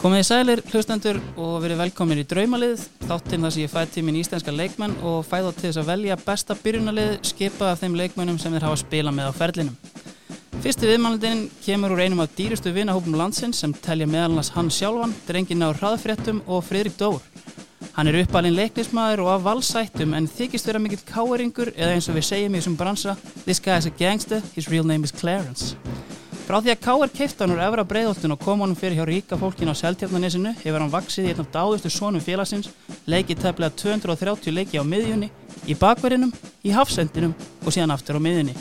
Komið í sælir, hlustendur og verið velkomin í Draumalið, þáttinn þar sem ég fæ tímin íslenska leikmenn og fæ þá til þess að velja besta byrjunalið skipað af þeim leikmennum sem þeir hafa spilað með á ferlinum. Fyrsti viðmannaldinn kemur úr einum af dýrustu vinahópum landsins sem telja meðalans hann sjálfan, drengin á hraðfréttum og Fridrik Dór. Hann er uppalinn leiknismæður og af valsættum en þykist vera mikill káeringur eða eins og við segjum í þessum bransa This guy is a gangster, his real name is Clarence. Frá því að K.R. keifta hann úr efra breiðoltun og kom honum fyrir hjá ríka fólkin á Seltjarnanesinu hefur hann vaksið í einn af dáðustu sonum félagsins, leikið tefnilega 230 leiki á miðjunni, í bakverðinum, í hafsendinum og síðan aftur á miðjunni.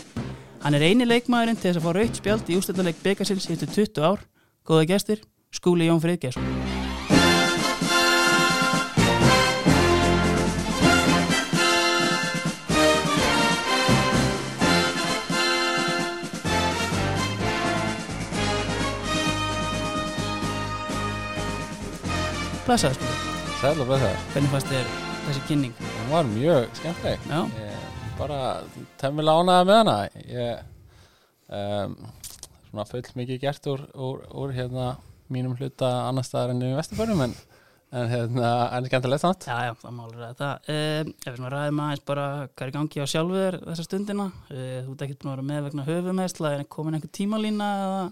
Hann er eini leikmaðurinn til þess að fá raukt spjald í ústættarleik byggasins hittu 20 ár. Góða gestir, skúli Jón Friðgjesson. Blessaður skúli, Sæl og blessaður. hvernig fannst þér þessi kynning? Hún var mjög Ég bara temmilega ánaði með hana. Ég um, svona full mikið gert úr, úr, úr hérna mínum hluta annar staðar enn í Vesturbörnum en, en hérna en skemmtilegt samt. já, já, það málir að þetta. Um, ef við ræðum aðeins bara hvað er í gangi á sjálfur þessa stundina, uh, þú ert ekkert búin að vera með vegna höfumeðsla, er komin einhver tímalína eða,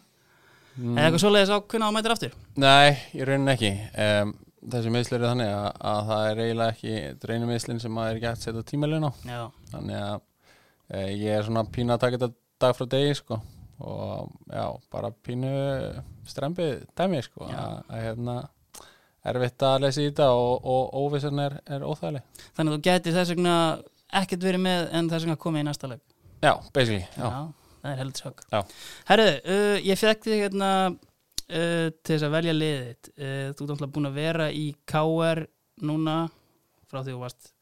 Mm. eða eitthvað svoleiðis á hvernig á mætir aftur? Nei, í rauninni ekki. Um, þessi meðslir er þannig að, að það er eiginlega ekki dreinu meðslinn sem maður er ekki hægt að setja tímalinn á. Já, Þannig að e, ég er svona pínu að taka þetta dag frá degi sko og já, bara pínu strempið dæmi sko Já. að, að hérna erfitt að lesa í þetta og, og óvissan er, er óþægileg. þannig að þú getur þess vegna ekkert verið með en þess vegna komið í næsta leik. Já, basically, já. það er heldur sjokk. Já. Herru, uh, ég fekk þig hérna uh, til þess að velja liðið. Uh, þú ert alltaf búin að vera í KR núna frá því þú varst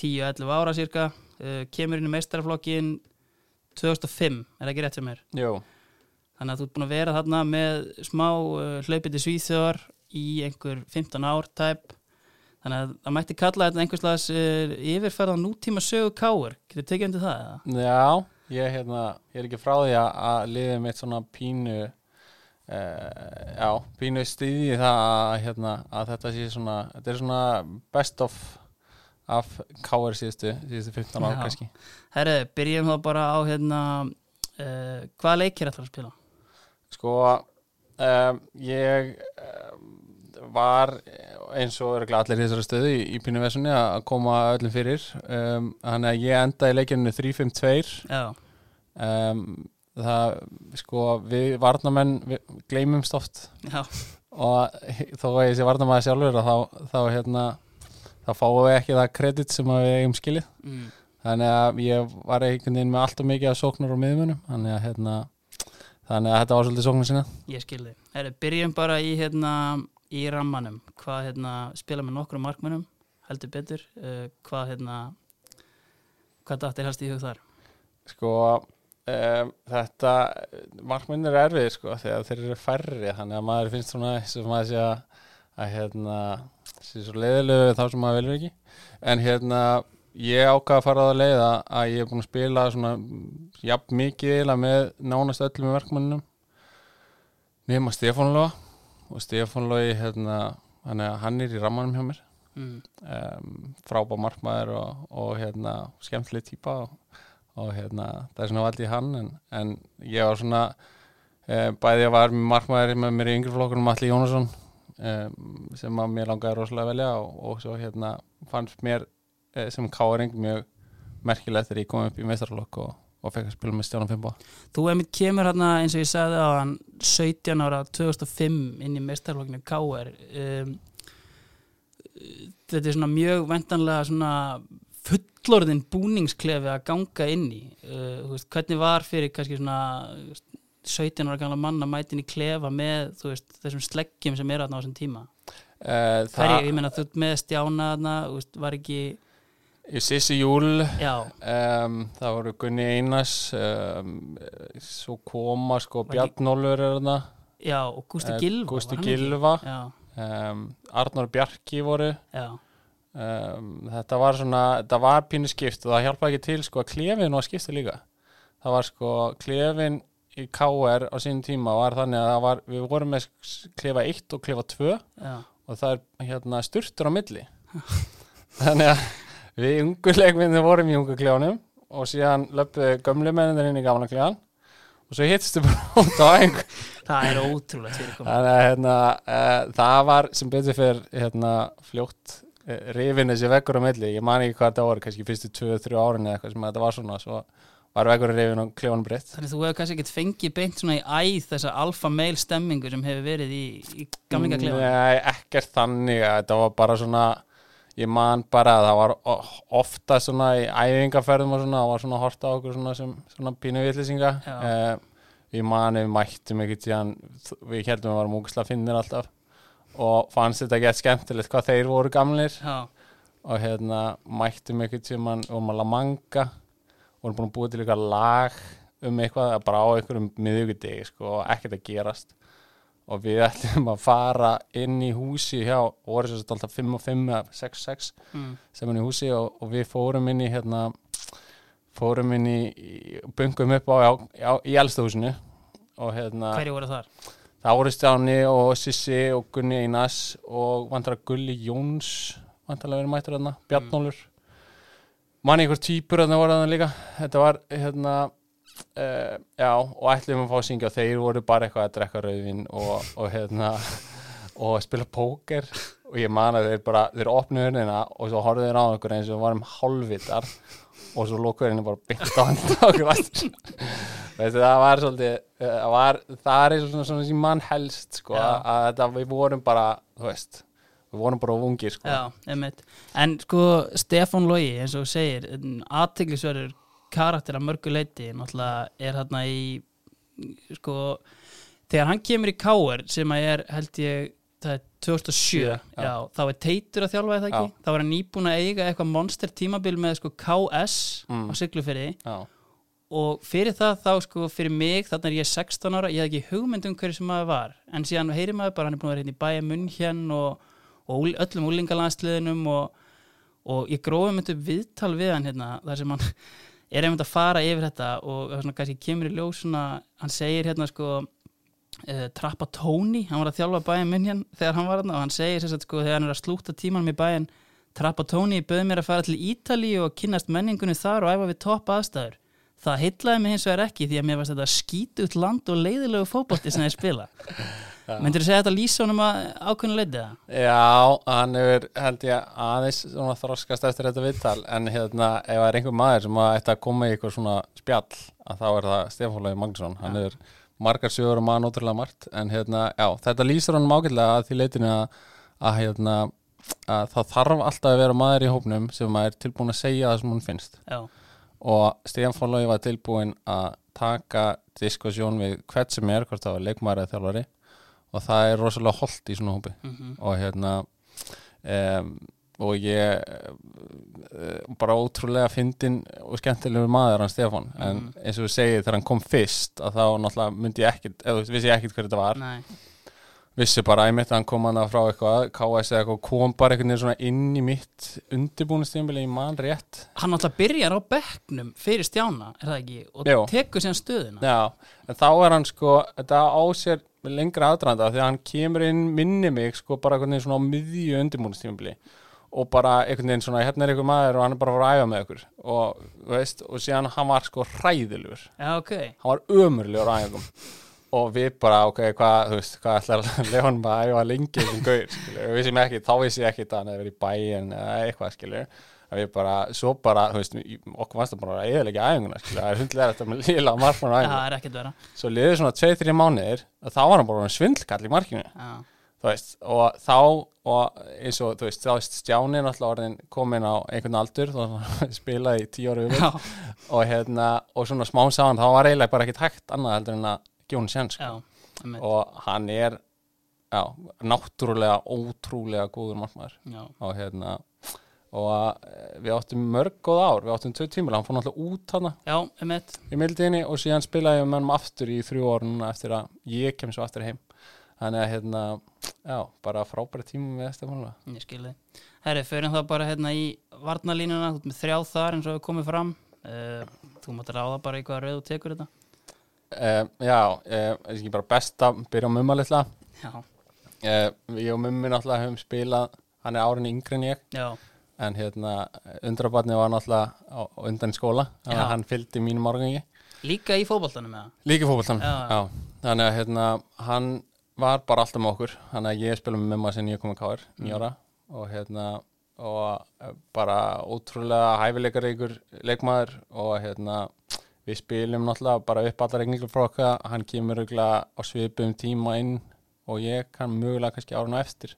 10-11 ára cirka. Uh, kemur inn í meistaraflokkin 2005, er það ekki rétt sem er? Jú, Þannig að þú ert búin að vera þarna með smá hlaupið til Svíþjóðar í einhver 15 ár tæp. Þannig að það mætti kalla þetta einhverslas uh, yfirferð á nútíma sögu káur. Getur tekið undir það? Eða? já, ég, hérna, ég er ekki frá því að, liðið mitt svona pínu já, pínu stíði það að, hérna, að þetta sé svona þetta er svona best of af KR síðustu, síðustu 15 ár Já. kannski. Herru, byrjum þá bara á hérna, uh, hvaða leikir ætlar að spila? Sko, um, ég um, var eins og er allir í þessari stöðu í, í pínu vesunni að koma öllum fyrir um, þannig að ég endaði leikinu 3-5-2 Já, um, það, sko, við varnamenn við gleymumst oft já, og þó að ég sé varnamæði sjálfur að þá, þá hérna þá fáum við ekki það kredit sem að við eigum skilið mm. þannig að ég var einhvern veginn með alltaf mikið að sóknar á miðmunum þannig að hérna þannig að þetta var svolítið sóknar sinna ég skilði. Herru, byrjum bara í, hérna, í rammanum. Hvað hérna, spila með nokkrum markmönnum, heldur betur. Uh, hvað hérna, hvað dættir helst í hug þar? sko um, þetta markminn er erfið sko þegar þeir eru færri þannig að maður finnst svona sem maður sé að, að hérna sé svo leiðilegu þá sem maður velur ekki. En hérna ég ákvað að fara á það leið að, ég er búin að spila svona jafn mikið eiginlega með nánast öllum í verkmannunum nema Stefán Lóa og Stefán Lói hérna hann er, hann er í rammanum hjá mér. Mm. um, frábá markmaður og, og hérna skemmtileg típa og, og hérna það er svona valdið hann en, en ég var svona um, bæði að var markmaður með mér í yngri flokkunum Alli Jónasson um, sem að mér langaði rosalega velja og, og svo hérna fannst mér eh, sem káring mjög merkilegt þegar ég kom upp í meistarflokk og, og fekk að spila með Stjánan Fimbo Þú einmitt kemur hérna eins og ég sagði á hann 17 ára 2005 inn í mestarflokkinu KR um, þetta er svona mjög vendanlega svona fullorðin búningsklefi að ganga inn í uh, veist, hvernig var fyrir kannski svona þú veist, 17 ára gamla manna mætin í klefa með veist, þessum sleggjum sem eru á þessum tíma? Uh, Hverju, ég meina þú með stjána þarna, veist, var ekki Í Sissi Júl Um, það voru Gunni Einars um, svo koma sko Bjarnólfur er þarna. Já, og Gústi eh, Gilva ekki? Gilva um, Arnór Bjarki voru. Já, um, þetta var svona þetta var pínu skipt og það hjálpaði ekki til sko að klefin var skipta líka. Það var sko klefin í KR á sínum tíma var þannig að var, við vorum með klefa 1 og klefa 2 Já, og það er hérna styrtur á milli. Þannig að við ungu leikminni vorum í ungu klefanum og síðan löpuðu gömlu menninir inn í gamla klefan og svo hittstu bara út á einhver það er ótrúlega að hérna, uh, það var sem betur fyrir hérna, fljótt rifin þessi veggur á milli. Ég man ekki hvað þetta voru, kannski fyrstu 2-3 árin eða eitthvað sem þetta var svona svo var veggur rifin og klefanum breytt. Þannig að þú hefur kannski ekkert fengið beint svona í æð þessa alfa meil stemmingu sem hefur verið í, í gamlinga klefa Nei, ekkert þannig að þetta var bara svona ég man bara að það var ofta svona í æfingarferðum og svona, það var svona hort á okkur svona sem svona pínu vitlýsinga Já. eh, ég man við mættum ekkert við heldum að við varum úksla finnir alltaf og fannst þetta gett skemmtilegt hvað þeir voru gamlir. Já, og hérna mættum ekkert sem hann um að manga vorum búin að búa til eitthvað lag um eitthvað bara á einhverjum miðugudegi sko og ekkert að gerast. Og við ætlum að fara inn í húsi hjá, voru svo alltaf 5 og 5 eða 6 6 mm. sem inn í húsi og, og við fórum inn í hérna fórum inn í, bungum upp á, á, á í elstahúsinu og hérna hverju voru þar? Voru Stjáni og Sissi og Gunni Einars og vantar að Gulli Jóns vantar að vera mættur þarna, Bjarnólfur. Manni einhver týpur þarna voru þarna líka? Þetta var hérna uh, já, og ætlum að fá að syngja og þeir voru bara eitthvað að drekka rauðin og, og hérna og spila póker. Og ég man að þeir bara, þeir opnuðu hörnina og svo horfðu þeir á okkur eins og varum hálfvitar og svo lókuðu henni bara byggt á hann okkur aftur Veistu, það var svolítið eh, það, var, það er eins og svona, svona sem mann helst sko, Já. að, þetta, við vorum bara þú veist, við vorum bara ungir sko. Já, En sko, Stefán Logi, eins og segir aðteglisverður karakter að mörgu leiti náttúrulega er hérna í sko, þegar hann kemur í Káer sem að er, held ég það er 2007, Sjö, já. já. þá er Teitur að þjálfa það ekki, Já. þá var hann nýbúin að eiga eitthvað monster tímabil með sko KS Mm. á Siglufyrði Já, og fyrir það þá sko fyrir mig þannig er ég 16 ára, ég hef ekki hugmynd um hverju sem maður var, en síðan heyri maður bara hann er búin að vera hérna í bæja munn hérna og, og öllum úlingalandsliðinum og, og ég grófum þetta viðtal við hann hérna, þar sem hann er einmitt að fara yfir þetta og svona kannski kemur í ljós svona, hann segir hérna sko uh, Trappa Tony, hann var að þjálfa bæja munn hérna þegar hann var hérna og hann segir að sko þegar hann er að slúta tímanum í bæjan Trappa Tony bauð mér að fara til Ítalíu og kynnast menningunni þar og æfa við topp aðstæður Það heitlaði mig hins vegar ekki því að mér varst þetta skítut land og leiðilegu fótbolti sem þeir spila. Myndir þú segja þetta lýsa honum að ákveðinu leitið það? Já, hann hefur held ég aðeins svona þroskast eftir þetta viðtal en hérna ef það er einhver maður sem að ætti að koma í eitthvað svona spjall að þá er það Stefán Lagi Magnússon. Hann er margar sögur og maður ótrúlega margt en hérna, já, þetta lýsir hann ágætlega að því leitinu að, að hérna að það þarf alltaf að vera maður í hópnum sem er tilbúin að segja það sem hún finnst. Já, og Stefán Lagi var tilbúin að taka diskussjón við hvert sem er, hvort það var leikmaður eða þjálfari. Og það er rosalega holdt í svona hópi. Mm og hérna um, og ég uh, bara ótrúlega fyndin og skemmtilegur maður hann Stefán. En Mhm. eins og við segið þegar hann kom fyrst að þá náttúrulega myndi ég ekkit eða þú vissi ég ekkit hver þetta var. Nei, vissi bara að hann kom hann frá eitthvað KS eða eitthvað kom bara einhvern veginn svona inn í mitt undirbúinustímbili í mann rétt hann alltaf byrjar á bekknum fyrir stjána, er það ekki? Og Jú. tekur síðan stöðuna. Já, en þá er hann sko þetta á sér lengra aðdraðanda því að hann kemur inn minni mig sko bara einhvern veginn svona á miðju undirbúinustímbili og bara einhvern veginn svona hérna er einhver maður og hann er bara að að æfa með ykkur og, veist, og síðan hann var sko hræðilegur Já, ok. hann var og við bara, ok, hvað, þú veist, hvað ætlar að hann bara að æfa lengi þessum gaur, skilur, við vissum ekki, þá vissi ég ekki að hann hefði verið í bæinn eða eitthvað, skilur, að við bara, svo bara, þú veist, okkur fannst það bara að eðalega æfinguna, skilur, það er hundlega þetta með lila markmann á Já, æfingu, það er ekkert vera. svo liðið svona 2-3 mánuðir, að þá var hann bara svindlkall í markinu, Já, þú veist, og þá, og eins og, þú veist, þá veist, Stjáni náttúrulega orðin komin á einhvern aldur, þá spilaði í 10 ára og hérna, og svona smám saman, þá var eiginlega bara ekkert hægt annað heldur en að gefa hún einmitt, og hann er já, náttúrulega ótrúlega góður markmaður. Já, og hérna og að, við áttum mörg góð ár við áttum tvö tímil, hann fór náttúrulega út hana já, í mildinni og síðan spilaði ég með hann aftur í þrjú núna eftir að ég kem svo aftur heim. Þannig að hérna, já, bara frábæra tíma með Stefán ég skil þið. Herri, förum þá bara hérna í varnalínuna, þú ert með þrjá þar eins og við komum fram. Uh, þú mátt ráða bara í hvaða rauð þú tekur þetta. Um, já, um, er ekki bara best að byrja á mumma litla? Um, Ég og mummi náttúrulega höfum spilað hann er árin yngri en ég. Já, en hérna, undrabarni var náttúrulega undan í skóla þannig að hann fylgdi mínum árgangi. Líka í fótboltanum eða? Líka fótboltan, Já. já. Þannig að hérna, hann var bara alltaf með okkur. Þannig að ég spila með mumma sem ég kom að Mm. nýjára og hérna, og bara ótrúlega hæfileikaríkur leikmaður. Og hérna við spilum náttúrulega bara upp allar regninglu frá okkar, hann kemur örugglega á svipum tíma inn og ég kann mögulega kannski árun á eftir.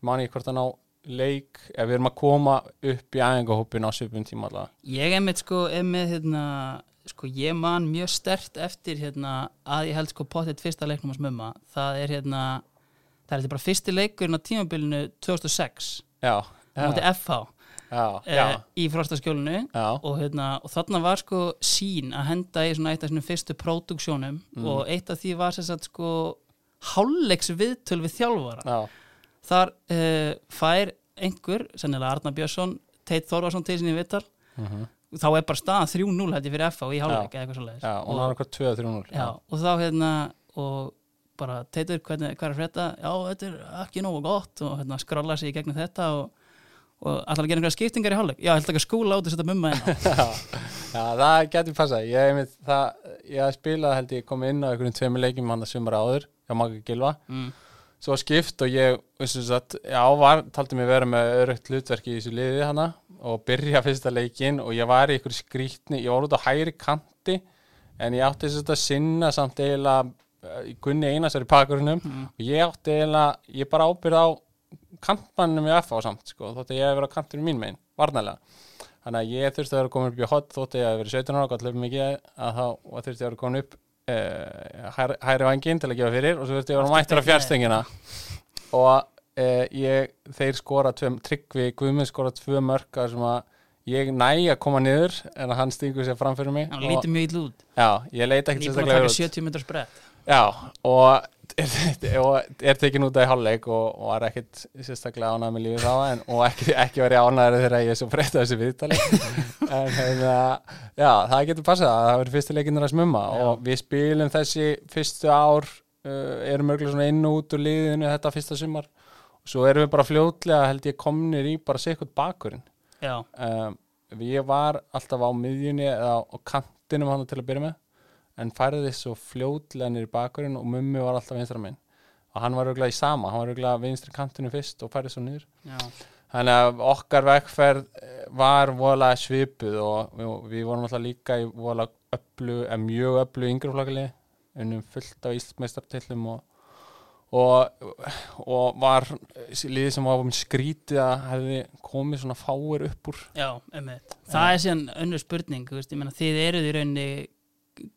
Man ég hvort hann á leik ef við erum að koma upp í æfingahópin á svipum tíma allavega. Ég einmitt sko, er með hérna, sko ég man mjög stert eftir hérna að ég held sko potið fyrsta leiknum á smumma það er hérna, það er þetta bara fyrsti leikurinn á tímabilinu 2006 Já, móti já, FH já, já, eh, í frostaskjólinu já, og, hérna, og þarna var sko sín að henda í svona eitt af svona fyrstu próduksjónum Mm. og eitt af því var sagt sko hálfleiks viðtöl við þjálfara. Já, þar uh, fær einhver, sennilega Arnar Björnsson Teit Þorvarsson til sinni viðtal. Mhm. Þá er bara staðan 3-0 hætti fyrir FH í hálfleik eða eitthvað svo leiðis Já, og það var eitthvað 2-3-0 já, og þá hérna og bara teitur hvernig, hvað er frétta? Já, þetta er ekki nógu gott og hérna skrolla sig í gegnum þetta og, og allar að gera einhverja skiptingar í hálfleik? Já, ekki að skúla át að setja mumma inn á. Já, það getur passað. Ég, einmitt, það, ég spilaði held ég kom inn á einhverjum tveimur leikjum hann að sumara áður hjá Magga Gilva mm. svo skipt og ég satt, já, var, taldi mig vera með örugt hlutverki í þessu liði hana og byrja fyrsta leikin og ég var í einhverju skrítni, ég var út á hægri kanti en ég átti þess að sinna samt eiginlega eh, í Gunni Einasar í pakurinnum Mm. og ég átti eiginlega, ég bara ábyrð á kantmannum í FH samt sko, þótt að ég hef verið á kanturinn mín megin, varnarlega. Þannig að ég þurfti að vera komin upp í hot þótt að ég hef verið 17 ára, gott löfum mikið að þá þurfti að vera komin upp uh, hæri, hæri vangin til að gefa fyrir og svo þurfti að vera mættur á fjárstengina og uh, ég, þeir skora tvö, tryggvi Guðmund skora tvö mörk að sem að ég næ að koma niður en að hann stingur sér fram fyrir mig hann lítur mjög ítl út. Já, ég leita ekkert sérstaklega út. 70 metrar sprett Já, og er, er tekin út af hálfleik og, og var ekkit sérstaklega ánægð með lífið þá en, og ekki, ekki verið ánægður þegar ég er svo breytt af þessu viðtali. En hérna, já, það getur passað að það verið fyrstu leikinnur að smumma Já. og við spilum þessi fyrstu ár uh, erum örgulega svona inn og út úr liðinu þetta fyrsta sumar. Og svo erum við bara fljótlega held ég komnir í bara sikkert bakurinn. Um, ég var alltaf á miðjunni eða á kantinum hann til að byrja með en færði svo fljótlega niður í bakurinn og mummi var alltaf vinstra minn og hann var auðvitað í sama, hann var auðvitað vinstri kantinu fyrst og færði svo já, þannig að okkar vegferð eh, var voðalega svipuð og við, við vorum alltaf líka í voðalega öflu, eða mjög öflu yngreflagli unnum fullt af íslensmeistartillum og, og, og var liðið sem var um skrítið að hefði komið svona fáir upp úr. Já, einmitt. Það er síðan önnur spurning veist, ég meina, þið eruð í rauninni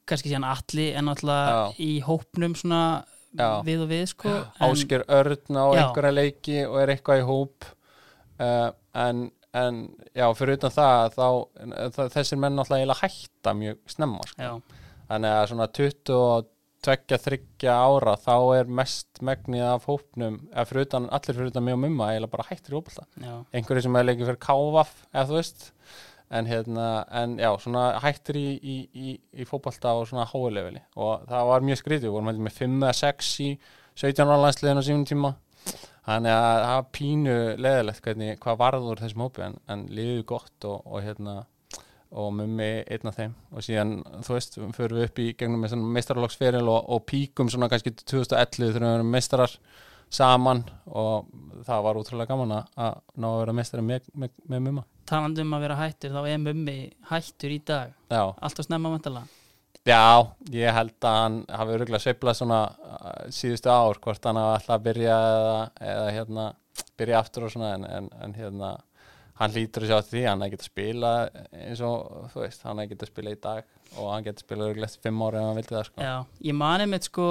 kannski síðan allir en alltaf í hópnum svona Já. við og við sko Ásker Örn á Já. einhverja leiki og er eitthvað í hóp uh, en, en já, fyrir utan það þá, það, þessir menn alltaf eiginlega hætta mjög snemma sko. þannig að svona 22-23 ára þá er mest megnið af hópnum eða fyrir utan, allir fyrir utan mjög mumma eiginlega bara hættir í já, einhverju sem er leikið fyrir káfaf eða þú veist en, hérna, en já, svona hættir í, í, í, í fótbolta og svona háuleveli og það var mjög skrítið, við vorum heldur með 5 eða 6 í 17 ára landsliðin á sínum tíma. Þannig að það var pínu leðilegt hvernig, hvað varður þessum hópi en, en liðið gott og, og hérna og mummi einn af þeim. Og síðan, þú veist, förum við upp í gegnum með svona meistaralagsferil og, og píkum svona kannski til 2011 þegar við erum meistarar saman. Og það var útrúlega gaman að ná að vera meistari með, með, með mumma talandi um að vera hættur þá er mummi hættur í dag. Já, alltaf snemma vantala já, ég held að hann hafi örgulega sveiflað svona uh, síðustu ár, hvort hann hafi alltaf að byrja eða, eða hérna byrja aftur og svona en, en, en hérna hann að sjá til því, hann er ekki að spila eins og, þú veist, hann er ekki að spila í dag og hann getur spilað örgulega eftir fimm ári ef hann vildi það, sko. Já, ég mani með sko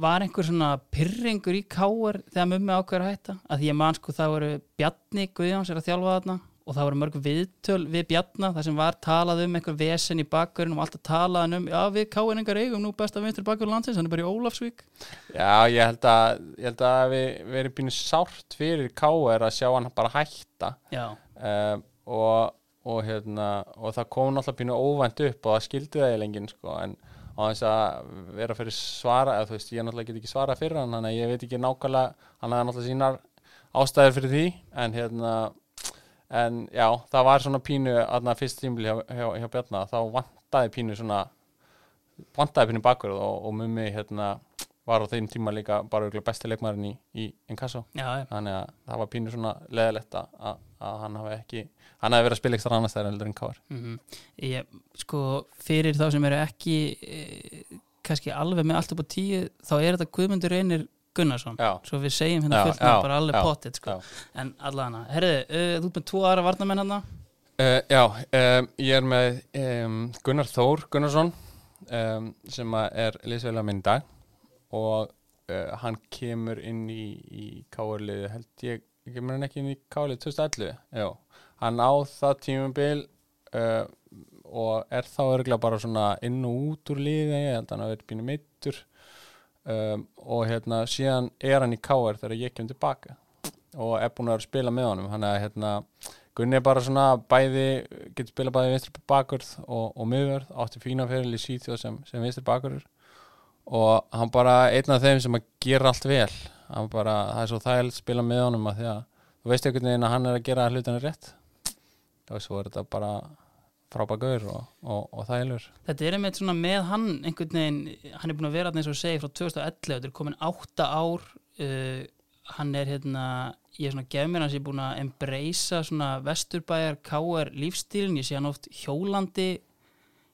var einhver svona pyrringur í káar þegar mummi ákveður að hætta? Að því ég man sko það voru Bjarni Guðjóns er að þjálfa þarna og það voru mörg viðtöl við Bjarna þar sem var talað um einhver vesen í bakkurinn og alltaf talað um, já við káinningar eigum nú besta vinstri bakkurinn landsins, hann er bara í Ólafsvík Já, ég held að, ég held að við verið býnum sárt fyrir K.R. að sjá hann bara hætta um, og, og, hérna, og það kom náttúrulega býnum óvænt upp og það skildi það í lengin sko, en á þess að vera fyrir svara eða veist, ég náttúrulega get ekki svara fyrir hann þannig að ég veit ekki nákvæmlega hann hafði náttúrulega sínar ástæður fyrir því en hérna en já, það var svona pínu aðna fyrst tímbil hjá, hjá, hjá Bjarna þá vantaði pínu svona vantaði pínu bakur og, og mummi hérna var á þeim tíma líka bara örugglega besti leikmaðurinn í, í Inkasso. Þannig að það var pínu svona leðilegt að, að, hann hafi ekki hann hafi verið að spila ekstra annars þegar heldur en káar Mm ég, sko, fyrir þá sem eru ekki e, kannski alveg með allt upp á tíu þá er þetta Guðmundur Reynir Gunnarsson. Já. svo við segjum hérna fullt bara já, potið sko. en allavega, herðu, uh, þú ert með tvo aðra varnamenn hérna? Uh, já, um, ég er með um, Gunnar Þór Gunnarsson um, sem er liðsveila minn dag. Og uh, hann kemur inn í, í káarliðu held ég, kemur hann ekki inn í káarliðu 2011, já. Hann á það tímubil og er þá örgulega bara svona inn og út úr liði ég held að hann hafi verið pínu meittur um, og hérna síðan er hann í káar þegar ég kem tilbaka og er búin að spila með honum. Hann að hérna Gunni er bara svona bæði, getur spila bæði vinstri bakurð og, og miðvörð, átti fína feril í Svíþjóð sem, sem vinstri bakurður og hann bara einn af þeim sem að gera allt vel. Hann bara, það er svo þægild spila með honum að því að þú veist einhvern veginn að hann er að gera hlutina rétt. Og svo er þetta bara frábægur og, og, og þægilegur. Þetta er einmitt svona með hann einhvern veginn, hann er búin að vera eins og segi frá 2011, þetta er komin átta ár uh, hann er hérna ég er svona gefur hans, ég er búin að embracea svona vesturbæjar KR lífstílin, ég sé hann oft hjólandi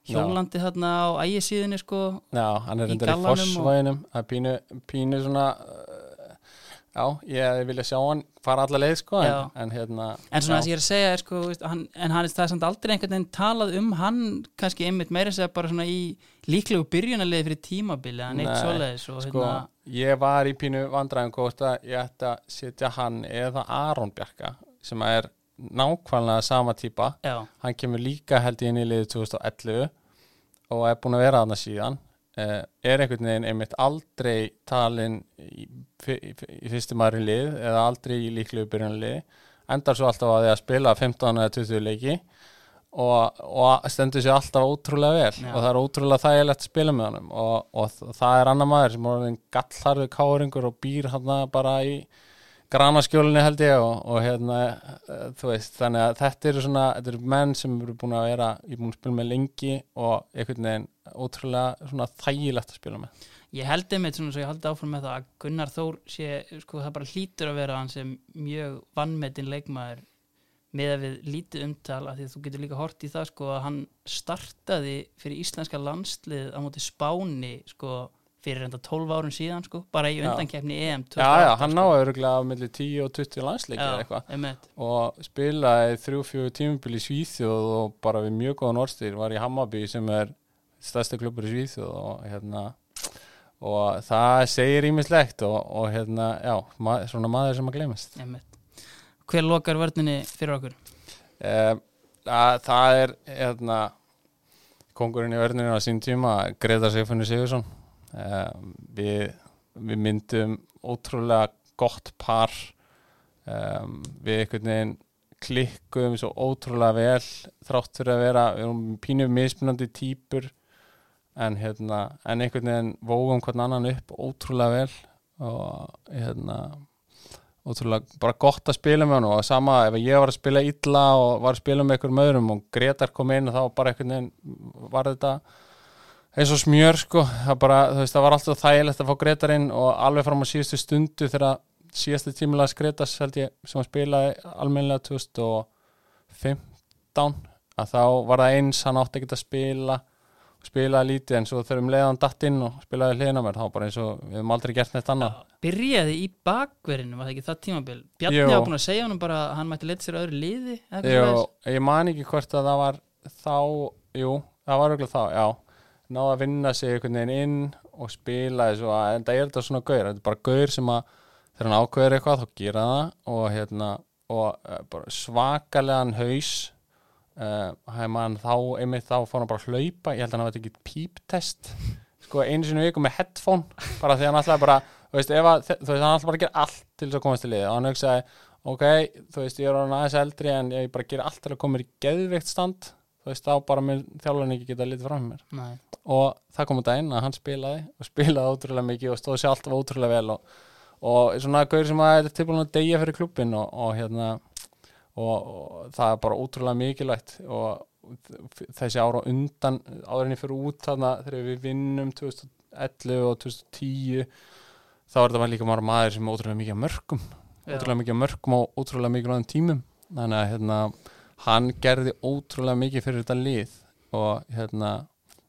hjólandi þarna á ægisíðinni sko, Já, hann er Í reyndar í gallanum og- er pínu, pínu svona já, ég vilja sjá hann fara alla leið sko en, en hérna en svona þess að ég er að segja er, sko, hann, en hann er það samt aldrei einhvern veginn talað um hann kannski einmitt meira segja bara svona í líklegu byrjunarliði fyrir tímabili hann eitt svoleiðis og sko, hérna, ég var í pínu vandræðum hvort að ég ætti að setja hann eða Aron Bjarka sem er nákvæmlega sama típa. Já, hann kemur líka held í inn í liði 2011 og er búin að vera þarna síðan er einhvern veginn einmitt aldrei talin í, í, í fyrstu maður í lið eða aldrei í líklegu byrjun lið endar svo alltaf á því að spila 15 eða 20 leiki og, og stendur sér alltaf ótrúlega vel. Já. og það er ótrúlega þægilegt að spila með honum. Og, og það er annar maður sem er orðinn gallharðu káringur og býr hann bara í granaskjólunni held ég og, og hérna eh, þú veist, þannig að þetta eru svona þetta eru menn sem eru búin að vera er búin að spila með lengi og einhvern veginn ótrúlega svona þægilegt að spila með ég held einmitt svona svo ég haldi áfram með það að Gunnar Þór sé, sko það bara hlýtur að vera hann sem mjög vannmetinn leikmaður með að við lítið umtal að því að þú getur líka hort í það sko að hann startaði fyrir íslenska landslið á móti Spáni sko fyrir enda 12 árum síðan sko bara í Já. undankeppni EM Já, já, 2018, hann sko. náði örgulega á milli 10 og 20 landsleiki eða eitthvað og spilaði þrjú, fjögur tímubil í Svíþjóð og bara við mjög góðan orðstýr var í Hammarby sem er stærsta klubur í Svíþjóð og hérna og það segir ímislegt og, og hérna, já, ma svona maður sem að einmitt. hver lokar vörninni fyrir okkur? Eh, að, það er hérna kongurinn í verðinu á sín tíma Greta Sigfunni Sigursson eh, við, við myndum ótrúlega gott par. Um, við einhvern veginn klikkuðum svo ótrúlega vel þrátt fyrir að vera við erum pínu mismunandi típur en hérna en einhvern veginn vógum hvern annan upp ótrúlega vel og hérna ótrúlega bara gott að spila með hann og sama ef ég var að spila illa og var að spila með einhverjum öðrum og Gretar kom inn og þá bara einhvern veginn var þetta eins og smjör sko. Það, bara, veist, það var alltaf þægilegt að fá Gretar inn og alveg fram á síðustu stundu þegar síðastu tímulega Gretas held ég sem að spilaði almennilega 2015 að þá var það eins hann átti ekki að spila spilaði lítið en svo þegar um leiðan datt inn og spilaði hliðina á mér þá bara eins og við höfum aldrei gert neitt annað. Byrjaði í bakverinu, var það ekki það tímabil? Bjarni Jú. var búin að segja honum bara að hann mætti leta sér öðru liði Jú, ég man ekki hvort að það var þá, jú, það var auðvitað þá, já. Náða að vinna sig einhvern veginn inn og spila þessu að, en það er þetta svona gaur, þetta er bara gaur sem að þegar hann ákveður eitthvað þá gera það og hérna, og uh, bara svakalegan haus uh, mann þá, einmitt þá fór hann bara að hlaupa, ég held að hann hafa tekið píptest, sko einu sinni í viku með headphone, bara því hann alltaf bara þú veist, ef að, þú veist, hann alltaf bara að gera allt til þess að komast til liði og hann hugsaði ok, þú veist, ég er orðin aðeins eldri en ég bara gera allt til að koma mér í geðveikt stand. Þú veist, þá bara með þjálfarinn ekki geta litið fram mér. Nei. og það kom að inn að hann spilaði og spilaði ótrúlega mikið og stóð sér alltaf ótrúlega vel. Og, og svona gaur sem að er tilbúin að deyja fyrir klubbin og, og hérna og, og það er bara ótrúlega mikilvægt og þessi ára undan áðurinni fyrir út þarna þegar við vinnum 2011 og 2010 þá er þetta líka bara maður sem er ótrúlega mikið mörgum Já. ótrúlega mikið mörgum og ótrúlega mikið tímum. Þannig að hérna, hann gerði ótrúlega mikið fyrir þetta lið og hérna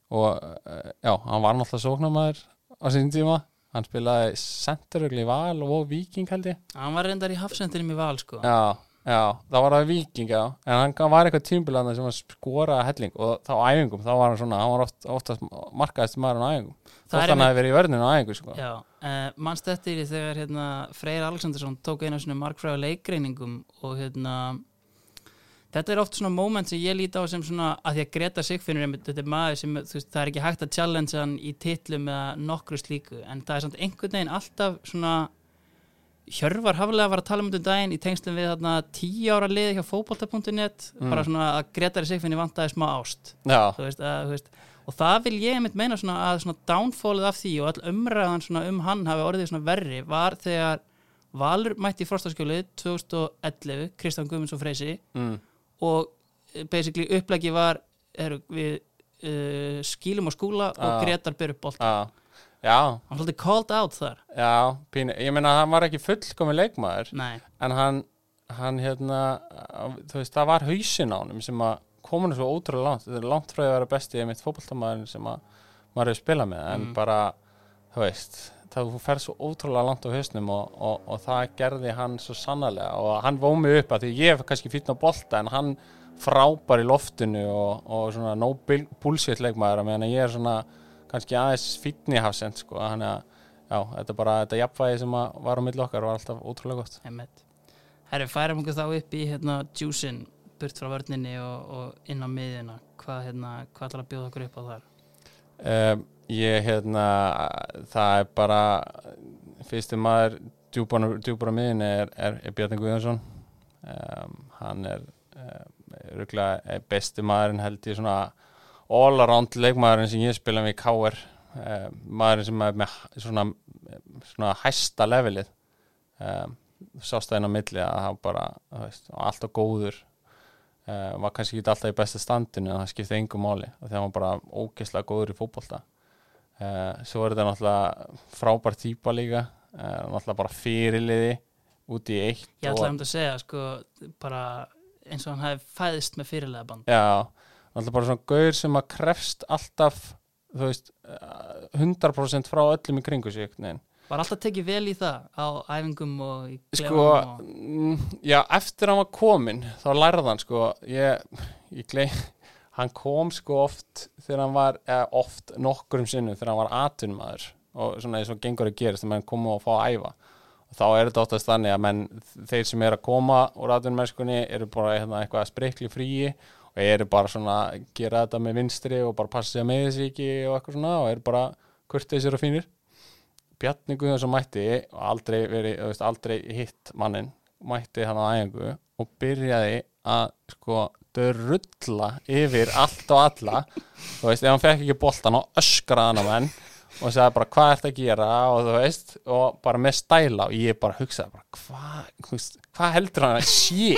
og eh, já, hann var náttúrulega sóknarmæður á sín tíma. Hann spilaði senterugli í Val og Viking held ég. Hann var reyndar í hafsendinum í val sko. Já, já, það var það Viking já, en hann var eitthvað tímbilanda sem var skoraði helling og þá æfingum þá var hann svona, hann var oft, oftast markaðist maður á æfingum Það þótt er hann hafi verið í vörninu á æfingu sko. Já, uh, mannst eftir því þegar hérna, Freyr Alexandersson tók einu svona markfræðu leikreiningum og hérna þetta er oft svona moment sem ég líti á sem svona að því að Greta Sigfinnur þetta er maður sem, þú veist, það er ekki hægt að challenge hann í titlum eða nokkru slíku en það er samt einhvern veginn alltaf svona Hjörvar haflega var að tala um þetta um daginn í tengslum við þarna tíu ára liði hjá fótbolta.net Mm. bara svona að Gretari Sigfinni vantaði smá ást. Veist, að, veist, og það vil ég mitt meina svona að svona downfallið af því og all umræðan svona um hann hafi orðið svona verri var þegar Valur mætti í frostaskjólið 2011, Kristján Guðmunds og Freysi mm, og eh, basically upplegi var er, við uh, skýlum á skúla og Ah. Gretar ber upp bolt já, hann svolítið called out þar. Já pínu, ég meina að hann var ekki fullkomi leikmaður Nei, en hann, hann hérna, þú veist, það var hausin á honum sem að komin svo ótrúlega langt. Þetta er langt frá að vera besti mitt fótboltamaður sem að maður hefur spilað með en Mm. bara, þú veist það fer svo ótrúlega langt á hausnum og, og, og það gerði hann svo sannarlega og hann vó mig upp að því ég hef kannski fýtna á bolta en hann frábær í loftinu og, og svona no bullshit leikmaður. Að meðan að ég er svona kannski aðeins fýtni hafsend sko, hann að já, þetta er bara, þetta jafnvægi sem var á milli okkar var alltaf ótrúlega gott. Einmitt. Herri, færum okkur þá upp í hérna juicin burt frá vörninni og, og inn á miðina hvað, hérna, hvað ætlar að bjóða okkur upp á þar? Um, ég hérna það er bara fyrsti maður djúbara miðin er, er, er Bjarni Guðjónsson. Um, hann er um, rúglega besti maðurinn held ég svona all around leikmaðurinn sem ég spila með í KR um, maðurinn sem er með svona, svona hæsta levelið um, sástæðin á milli að hann bara veist, alltaf góður uh, var kannski ekki alltaf í besta standinu en það skipti engum máli þegar hann bara ógeðslega góður í fótbolta. Uh, svo er þetta náttúrulega frábær típa líka uh, náttúrulega bara fyrirliði út í eitt Ég ætlaði um að segja sko bara eins og hann hefði fæðist með fyrirlega band Já, náttúrulega bara svona gaur sem að krefst alltaf þú veist, eh, 100% frá öllum í kringu sig veginn. Var alltaf tekið vel í það á æfingum og í Sko, klefanum og... mm, já, eftir hann var komin þá lærði hann sko ég, ég gley, hann kom sko oft þegar hann var, eða oft nokkurum sinnum þegar hann var atvinnmaður og svona eins og gengur að gerast þegar menn koma og fá að æfa og þá er þetta oftast þannig að menn þeir sem er að koma úr atvinnmennskunni eru bara hérna, eitthvað að sprikli fríi og eru bara svona að gera þetta með vinstri og bara passa sig að með þessi ekki og eitthvað svona og eru bara kurteisir og fínir. Bjarni Guðjónsson mætti og aldrei verið, veist, aldrei hitt mannin mætti hann á æfingu og byrjaði að sko drulla yfir allt og alla. Þú veist, ef hann fekk ekki boltan og öskraði hann á menn og sagði bara hvað ert að gera? og þú veist og bara með stæla og ég bara hugsaði bara hvað, hvað heldur hann að sé?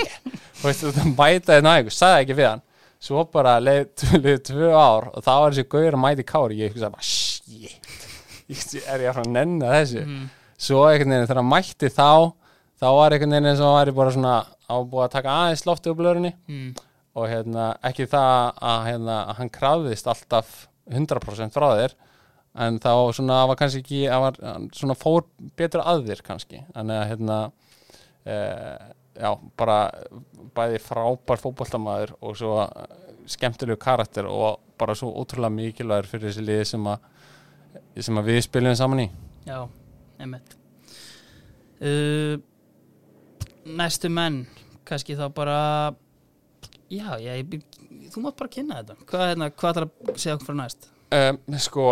Þú veist, þú mætaði nægu sagði ekki við hann svo bara leið, leið tvö ár og þá var þessi gauður að mæti kári. Ég hugsaði bara shit. Er ég að fara að nenna þessu? Mm, svo einhvern veginn þegar hann mætti þá þá var einhvern veginn eins og væri bara svona á búið að taka aðeins lofti úr blöðurinn mm, og hérna, ekki það að, hérna, að hann krafðist alltaf 100% frá þér en þá svona var kannski ekki að var, svona fór betur að þér kannski. Að hérna e, já, bara bæði frábær fótboltamaður og svo skemmtilegu karakter og bara svo ótrúlega mikilvægur fyrir þessi liði sem að sem að við spilum saman í. Já, einmitt. Uh, Næstu menn kannski þá bara Já, ég, þú mátt bara kynna þetta. Hvað, hérna, hvað ætlar að segja okkur frá næst? Um, sko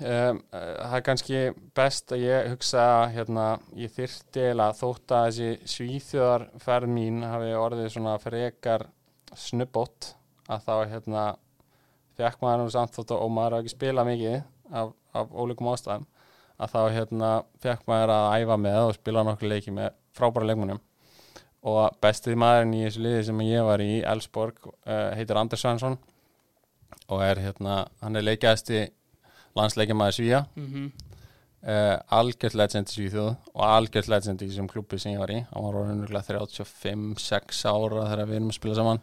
um, það er kannski best að ég hugsa hérna, ég þyrfti eiginlega þótt að þessi svíþjóðarferð mín hafi orðið svona frekar snubbót að þá hérna fekk maður nú samt þótt og maður hafi ekki spilað mikið af, af ólíkum ástæðum að þá hérna fekk maður að æfa með og spila nokkur leiki með frábæra leikmunum og bestið maðurinn í þessu liði sem ég var í Elsborg uh, heitir Anders Svansson og er hérna, hann er leikjæðasti landsleikjamaður Svíja mm uh, algjört legend í Svíþjóð og algjört legend í þessum klubbi sem ég var í. Hann var orðinuglega 35-6 ára þegar við erum að spila saman.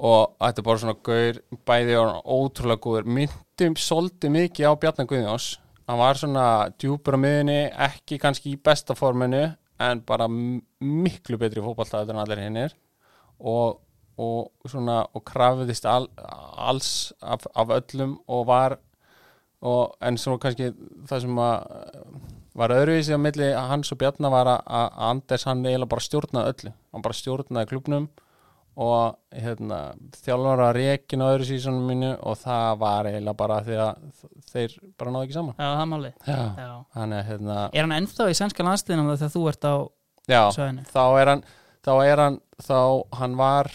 Og þetta er bara svona gaur bæði og ótrúlega góður myndum svolítið mikið á Bjarnar Guðjóns. Hann var svona djúpur á miðunni ekki kannski í besta forminu en bara miklu betri fótballtæður en allir hinnir og, og svona og krafiðist al, alls af, af öllum og var og, en svo kannski það sem að var öðruvísi á milli hans og Bjarnar var að, Anders hann eiginlega bara stjórnaði öllu. Hann bara stjórnaði klubnum og hérna, þjálfur að rekin á öðru sísonum mínu og það var eiginlega bara því að þeir bara náðu ekki saman. Já, það Já. hann er hérna Er hann ennþá í sænska landsliðinum þegar þú ert á Já, þá er hann þá er hann, þá hann var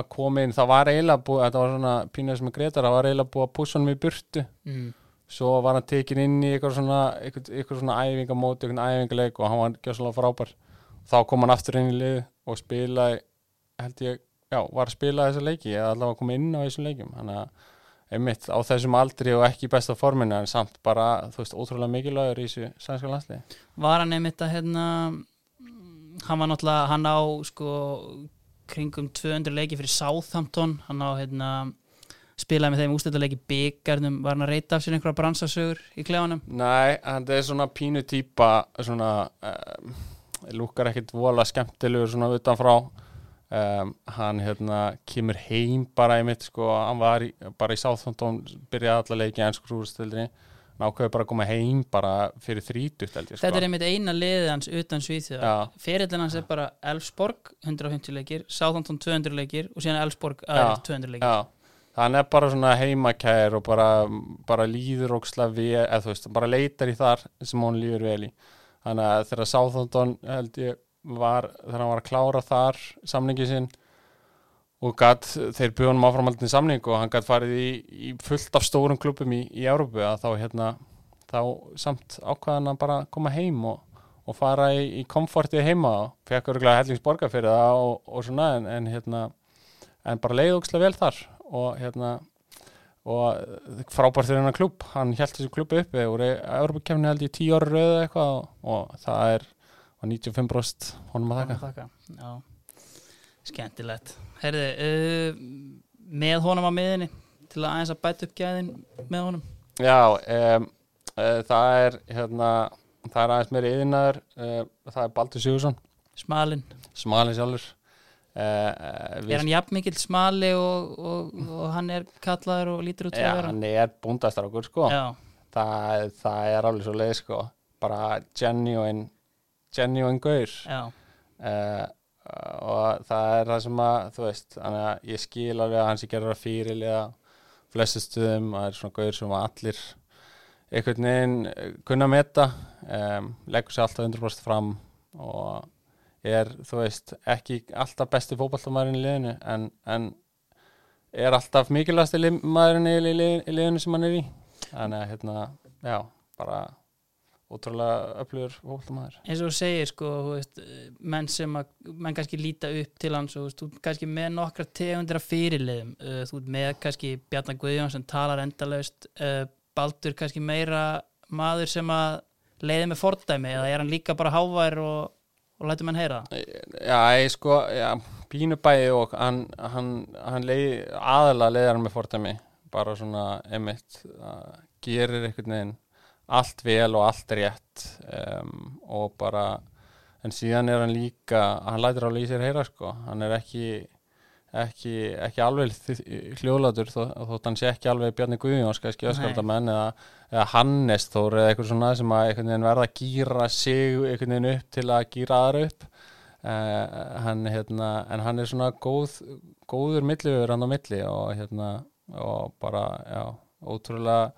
að koma inn, það var eiginlega búið þetta var svona pínur sem er Gretar það var eiginlega búið að pússa hann í burtu. Mm. svo var hann tekin inn í eitthvað svona eitthvað, svona æfingamóti, eitthvað æfingaleik og hann var gjössalega frábær. Þá kom hann aftur inn í lið og spilaði held ég, já, var að spila þessa leiki eða allavega að koma inn á þessum leikum þannig að einmitt á þessum aldri og ekki besta forminu en samt bara, þú veist, ótrúlega mikilvægur í þessu sænska landsliði. Var hann einmitt að hérna hann var náttúrulega, hann á sko kringum 200 leiki fyrir Southampton. Hann á hérna spilaði með þeim ústættuleiki byggarnum var hann að reyta af sér einhverja bransasögur í klefanum? Nei, hann er svona pínu típa svona um, lúkar ekkit vola skemmtilegur svona utanfrá. Um, hann hérna kemur heim bara í mitt sko, hann var í, bara í Southampton byrjaði alla leiki í ennsku hann ákveði bara að koma heim bara fyrir þrítugt held ég sko. Þetta er einmitt eina liðið hans utan Svíþjóð. Ferillin hans er bara Elfsborg 150 leikir, Southampton 200 leikir og síðan Elfsborg aðeins Já, 200 leikir. Já, hann er bara svona heimakær og bara, bara líður óksla við, eða þú veist, bara leitar í þar sem hún líður vel í. Þannig að þegar Sáþóndon held ég var, þegar hann var að klára þar samningi sinn og gatt, þeir bjöðum honum áframhaldin samning og hann gatt farið í, í fullt af stórum klubum í, í Európu að þá hérna, þá samt ákvaðan að bara koma heim og, og fara í, í komfortið heima og fekk örgulega hellingsborga fyrir það og, og svona en, en hérna en bara leið ógislega vel þar og hérna og frábært fyrir hennar klubb hann held þessu klubbi uppi og Európa-kefni held ég tíu ára rauðu eitthvað og, og það er og 95% honum að þakka þakka. Já. Skemmtilegt Herði, uh, með honum á miðinni til að aðeins að bæta upp gæðin með honum? Já, um, uh, það er hérna, það er aðeins meiri yðinaður uh, það er Baldur Sigursson Smalinn, smalin sjálfur. Uh, er hann jafn mikill smali og, og, og hann er kallaður og lítur út vera? hann er búndastrákur sko. Já, það, það er alveg svo leið sko. Bara genuine genuine gaur. Já, uh, og það er það sem að þú veist, þannig að ég skil alveg að hans ég gerur að fyrirlega flestu stuðum, það er svona gaur sem allir einhvern veginn eh, kunna að meta. Um, leggur sér alltaf 100% fram og er, þú veist, ekki alltaf besti fótballtamæðurinn í liðinu en, en er alltaf mikilvægasti lið- maðurinn í liðinu sem hann er í. Þannig að, hérna, já, bara ótrúlega öflugur fótballtamæður eins og þú segir sko, veist, menn sem að menn kannski líta upp til hans og þú veist, þú ert kannski með nokkra tegundir af fyrirliðum uh, þú ert með kannski Bjarnar Guðjón sem talar endalaust uh, Baldur kannski meira maður sem að leiði með fordæmi eða er hann líka bara hávær og, og lætur menn heyra það? Já, ég sko, já, pínu bæði og hann, hann, hann leið, aðalega leiðir hann með fordæmi bara svona emitt gerir einhvern veginn allt vel og allt rétt um, og bara en síðan er hann líka hann lætur alveg í sér heyra sko. Hann er ekki ekki, ekki alveg hljóðlátur þó, þótt hann sé ekki alveg Bjarni Guðjóns eða, eða Hannes Þór eða eitthvað svona sem að verða að gýra sig einhvern veginn upp til að gýra aðra upp. Uh, hann, hérna, en hann er svona góð, góður milliður hann á milli og hérna og bara, já, ótrúlega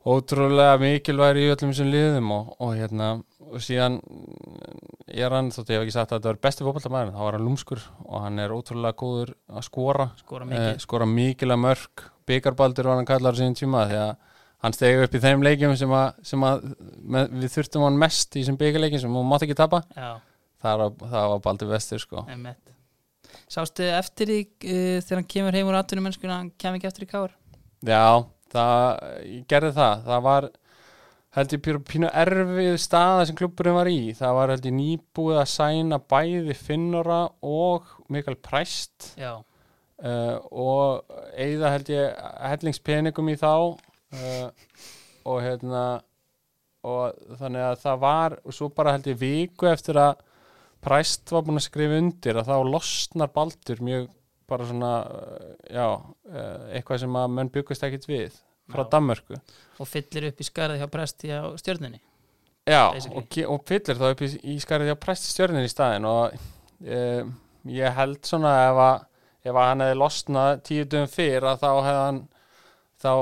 ótrúlega mikilværi í öllum þessum liðum og, og hérna og síðan er hann, þótt ég hef ekki sagt að þetta var besti fótballtamæður þá var hann lúmskur og hann er ótrúlega góður að skora. Skora eh, mikið. skora mikilega mörg byggarbaldur var hann kallar síðan tíma því að hann stegi upp í þeim leikjum sem að, sem að með, við þurftum hann mest í þessum byggarleikin sem hún mátt ekki tapa. Það var, það var baldur vestur sko. Sástu eftir því uh, þegar hann kemur heim úr atvinnum mennskuna, hann kem ekki eftir í káar Já, það, ég gerði það. Það var held ég pínu, erfið staða sem klubburinn var í. Það var held ég nýbúið að sæna bæði Finnora og Mikael Præst. Uh, og eigða held ég hellingspeningum í þá. Uh, og hérna og þannig að það var og svo bara held ég viku eftir að Præst var búin að skrifa undir að þá losnar Baldur mjög bara svona uh, já, uh, eitthvað sem að menn byggust ekkit við frá Já. Danmörku. Og fyllir upp í skarið hjá presti á stjörnunni. Já, og, og fyllir þá upp í, í skarið hjá presti stjörnin í staðin og e, ég held svona ef að, ef að hann hefði losnað tíu dögum fyrr að þá hefði hann þá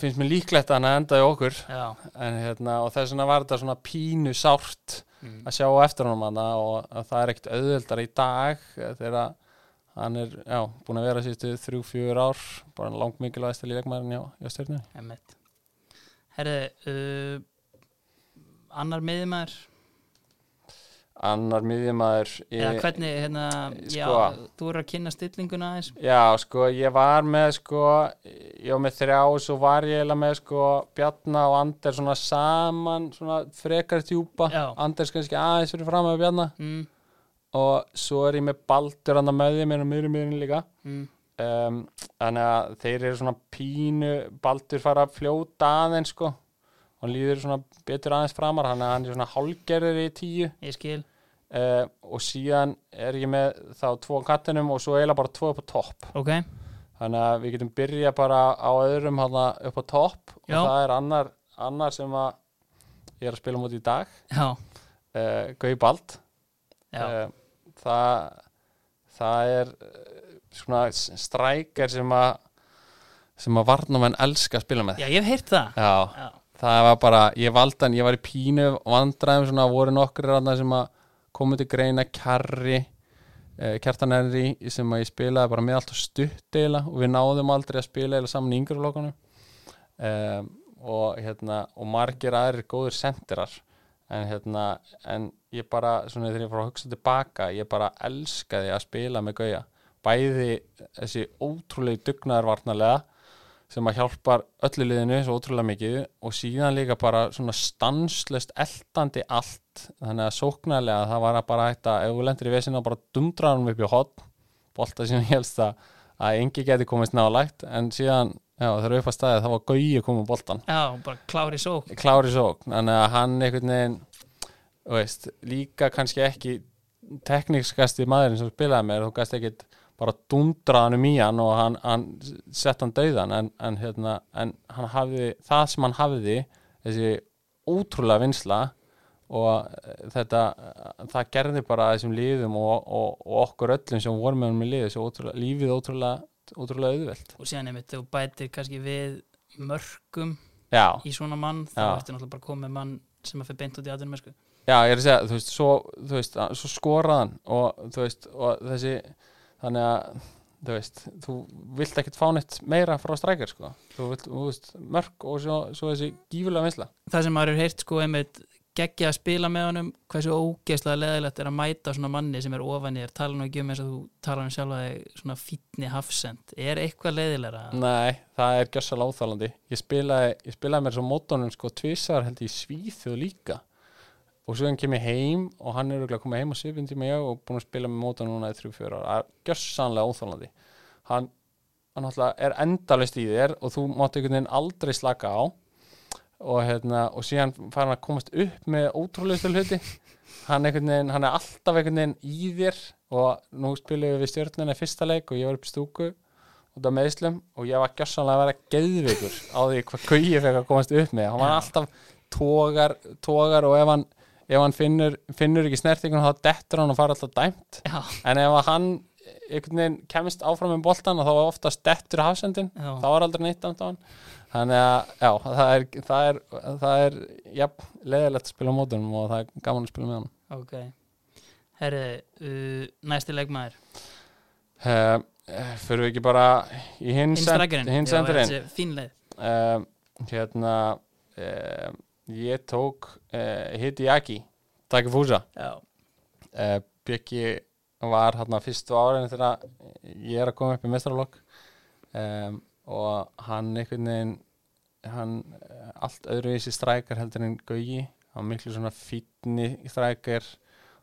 finnst mér líklegt að hann hefði endað í okkur. En hérna og þess vegna var þetta svona pínu sárt mm. að sjá eftir hana og að það er ekkert auðveldar í dag eh, þegar hann er já, búin að vera síðustu þrjú, fjör ár bara langt mikilvægst til í leikmærin hjá, hjá einmitt. Herði, uh, annar miðjumæður annar miðjumæður eða hvernig, hérna, já, sko. þú eru að kynna stillinguna aðeins. Já, sko, ég var með sko, ég var með þrjá og svo var ég eiginlega með sko Bjarna og Ander svona saman svona frekar djúpa, Já. Anders kannski aðeins fyrir fram með Bjarna. Mm, og svo er ég með Baldur hann með því mér og miðri miðrin líka. Mm, um, þannig að þeir eru svona pínu Baldur fara að fljóta aðeins sko. Hann líður svona betur aðeins framar hann, hann er svona hálgerður í tíu. Ég skil. Uh, og síðan er ég með þá tvo á kattinum og svo eiginlega bara tvo upp á topp. Ok, Þannig að við getum byrja bara á öðrum hana upp á topp. Og það er annar, annar sem að ég er að spila mútið í dag. Uh, Gauði Bald. Eh, það, það er eh, svona strækjar sem að sem að varnamenn elska að spila með. Já, ég hef heyrt það. Já, Já, það var bara, ég valdi hann, ég var í pínu vandræðum svona, voru nokkur rannar sem að komið til greina kjarri uh, kjartan Henry sem að ég spilaði bara með allt og stutt eila og við náðum aldrei að spila eila saman í yngur flokkanum um, og hérna og margir aðrir góður sendirar en hérna, en ég bara svona þegar ég fór að hugsa tilbaka ég bara elskaði að spila með Gauja. Bæði þessi ótrúlega dugnaðarvarnarlega sem að hjálpar öllu liðinu svo ótrúlega mikið og síðan líka bara svona stanslöst eldandi allt. Þannig að sóknarlega það var að bara hægt að ef þú lendir í vesina bara dumdra hann upp í hot bolta sem helst að, að engi geti komist nálægt en síðan þegar upp að staðið það var gauði komið boltan já, bara klári sók klári sókn þannig að hann einhvern veginn veist, líka kannski ekki tekníkskasti maðurinn sem spilaði með þú gæst ekki bara dundrað hann um í hann og hann, hann sett hann dauðan en, en, hérna, en hann hafði það sem hann hafði þessi ótrúlega vinsla og eh, þetta það gerði bara þessum liðum og, og, og okkur öllum sem vorum með hann með svo ótrúlega, lífið ótrúlega, ótrúlega auðvelt. Og síðan einmitt, þú bætir kannski við mörgum já, í svona mann þá ertu náttúrulega bara komið mann sem að fyrir beint út í sko. Já, ég er að segja, þú veist, svo, þú veist, að- svo skoraðan og þú veist, og þessi, þannig að, þú veist, þú vilt ekkert fá neitt meira frá strækjar, sko. Þú vilt, þú veist, mörg og svo, svo þessi gífulega vinsla. það sem maður er heyrt sko einmitt geggja að spila með honum hversu ógeðslega leðilegt er að mæta svona manni sem er ofan þér, tala nú ekki um eins og þú tala um sjálfa þig svona fítni hafsend er eitthvað leðilegra? Nei, það er gjössalega óþálandi. Ég spilaði, ég spilaði Og svo hann kemur heim og hann er örugglega komið heim á svipin tíma ég og búin að spila með mótónum núna í þrjú, fjör ára. Það er gjössanlega óþálandi. Hann, hann er endalist í þér og þú mátt einhvern veginn aldrei slaka á og, hérna, og síðan fær hann að komast upp með ótrúlegustu hluti hann, hann er alltaf einhvern veginn í þér og nú spilum við stjórnina í fyrsta leik og ég var upp í stúku út af meðslum og ég var gjössanlega að vera geðveikur á því hvað Gauji fekk að komast upp með hann var alltaf tógar, tógar og ef hann, ef hann finnur, finnur ekki snertingun þá dettur hann og fara alltaf dæmt. Já, en ef að hann veginn kemist áfram með boltan þá var oftast dettur hafsendin. Já, þá var aldrei neitt dæmt á hann. Þannig að já, það er það er, það er, já, leðilegt að spila á mótunum og það er gaman að spila með hann ok. Herri, uh, næsti leikmaður. Uh, Fyrir við ekki bara í hinn Innstrækjarinn hinn sendirinn Fín leið. Uh, Hérna uh, Ég tók uh, Hideaki Takifusa Já, uh, Bjöggi var hérna fyrstu árin þegar ég er að koma upp í mestralokk um, og hann einhvern veginn hann eh, allt öðruvísi strækar heldur en Gauji hann var miklu svona fítni strækar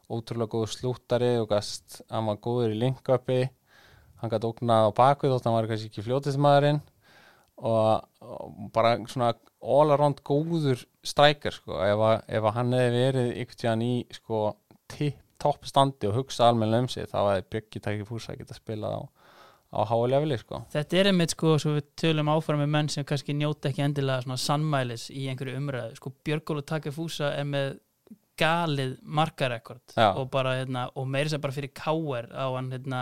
ótrúlega góður slúttari og gast, hann var góður í linköpi hann gæti ógnað á bakvið þótt hann var kannski ekki fljótist maðurinn. Og, og bara svona all around góður strækar sko, ef, að, ef að hann hefði verið einhvern tíðan í sko topp standi og hugsa almenna um sig þá hefði Bjöggi tækið fúsa að geta spilað á, á hálega sko. þetta er einmitt sko svo við tölum áfram með menn sem kannski njóta ekki endilega svona sannmælis í einhverju umræðu. Sko Björgólu Takefúsa er með galið markarekord og bara hérna og meiri sem bara fyrir káer á hann hérna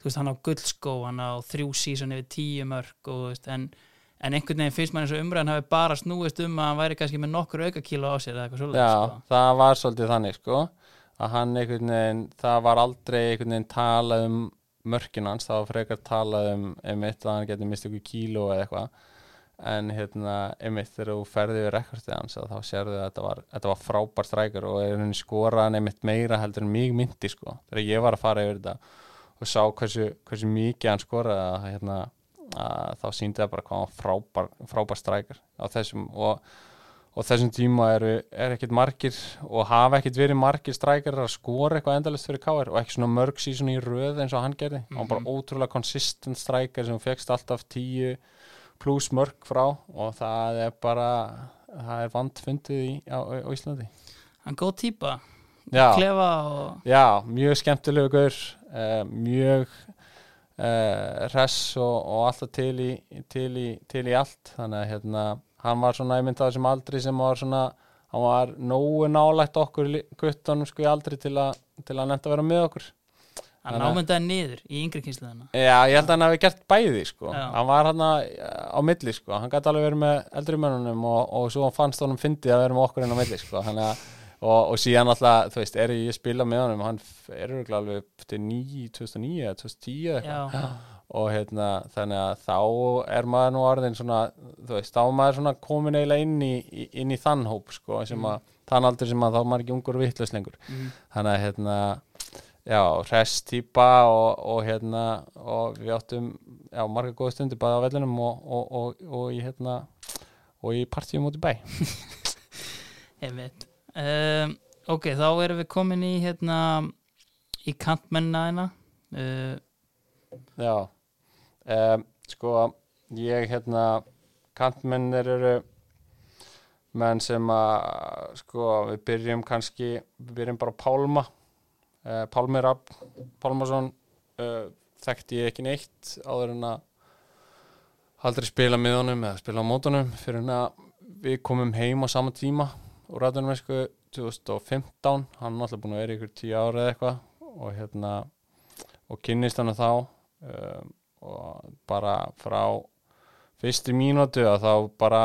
þú veist hann á gullskó, hann á þrjú síson yfir tíu mörg og veist en en einhvern veginn finnst mann eins og umræðan hafi bara snúist um að hann væri kannski með nokkur auka kíló á sér eða eitthvað svolítið Já, sko. það var svolítið þannig sko að hann einhvern veginn, það var aldrei einhvern veginn talað um mörkin hans, það var frekar talað um einmitt að hann geti mistið ykkur kíló eða eitthvað en hérna einmitt þegar þú ferði við rekordið hans þá sérðu að þetta var, þetta var frábær strækar og er henni skoraðan einmitt meira heldur en mig myndi sko þegar ég var að fara yfir þetta og sá hversu, hversu mikið hann skoraði að, hérna, að þá síndi það bara hvað hann frábær, frábær strækar á þessum og og þessum tíma eru, er ekkert margir og hafa ekkert verið margir strækjar að skora eitthvað endalist fyrir káir og ekki svona mörg sísun í röð eins og hann gerði. Hann var bara ótrúlega konsistent strækjar sem fegst alltaf tíu pluss mörg frá og það er bara það er vandfundið í, á, á Íslandi. Hann góð típa, já, klefa og já, mjög skemmtilegu gaur uh, mjög uh, hress og, og alltaf til í, til, í, til í allt. Þannig að hérna hann var svona einmitt á þessum aldri sem var svona hann var nógu nálægt okkur guttunum sko í aldri til að til að nefnt að vera með okkur. Hann Þannig að- ámyndaði niður í yngri kynsluðina Já, ég held að hann hafi gert bæði sko. Já. hann var hann á milli sko. Hann gæti alveg verið með eldri mönnunum og, og svo fannst honum fyndið að vera með okkur inn á milli sko. Hann að Og, og síðan alltaf, þú veist, er ég að spila með honum hann er alveg til 9, 2009 eða 2010 eða eitthvað. Já, og hérna þannig að þá er maður nú orðin svona þú veist, þá er maður svona komin eiginlega inn í, inn í þann hóp sko sem að þann aldur sem að þá er maður ekki ungur vitlaus lengur. Mhm. þannig að hérna já, hress típa og, og hérna og við áttum já, marga góða stundir bæði á vellinum og, og, og, og í hérna og í partíum út í bæ. Einmitt um, ok, þá erum við komin í hérna í kantmennina hérna. Uh, Já. Um, sko ég hérna kantmennir eru menn sem að sko við byrjum kannski við byrjum bara Pálma. Uh, Pálmi Rapp Pálmason uh, þekkti ég ekki neitt áður en að aldrei spila með honum eða spila á mótunum fyrir að við komum heim á sama tíma úr ræðunum sko 2015 hann er alltaf búin að vera ykkur tíu ára eða eitthvað og hérna og kynnist hann þá um, og bara frá fyrstu mínútu að þá bara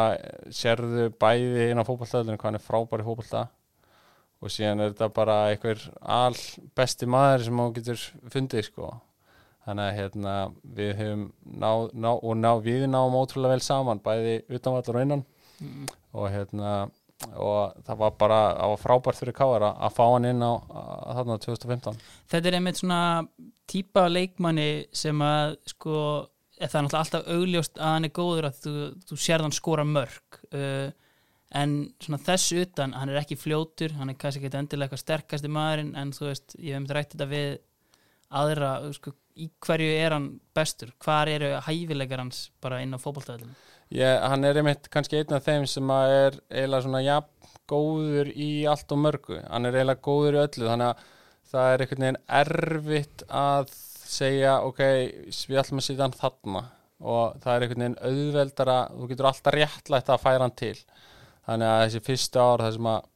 sérðu bæði inn á fótballtæðinu hvað hann er frábæri fótballtæð og síðan er þetta bara einhver all besti maður sem hann getur fundið sko. Þannig að hérna við höfum ná, ná, og ná, við náum ótrúlega vel saman bæði utanvallar og innan. Mm, og hérna og það var bara, það var frábært fyrir Káar að fá hann inn á þarna 2015 þetta er einmitt svona típa leikmanni sem að sko það er alltaf augljóst að hann er góður að þú, þú sérð hann skora mörg uh, en svona þess utan hann er ekki fljótur, hann er kannski ekki endilega eitthvað sterkasti maðurinn en þú veist, ég hef myndi rætt þetta við aðra, sko, í hverju er hann bestur, hvar eru hæfilegar hans bara inn á fótboltaðalinu Ég, hann er einmitt kannski einn af þeim sem er eiginlega svona jafn góður í allt og mörgu. Hann er eiginlega góður í öllu þannig að það er einhvern veginn erfitt að segja ok, við ætlum að sitja hann þarna. Og það er einhvern veginn auðveldara þú getur alltaf réttlætt að færa hann til. Þannig að þessi fyrstu ár það sem að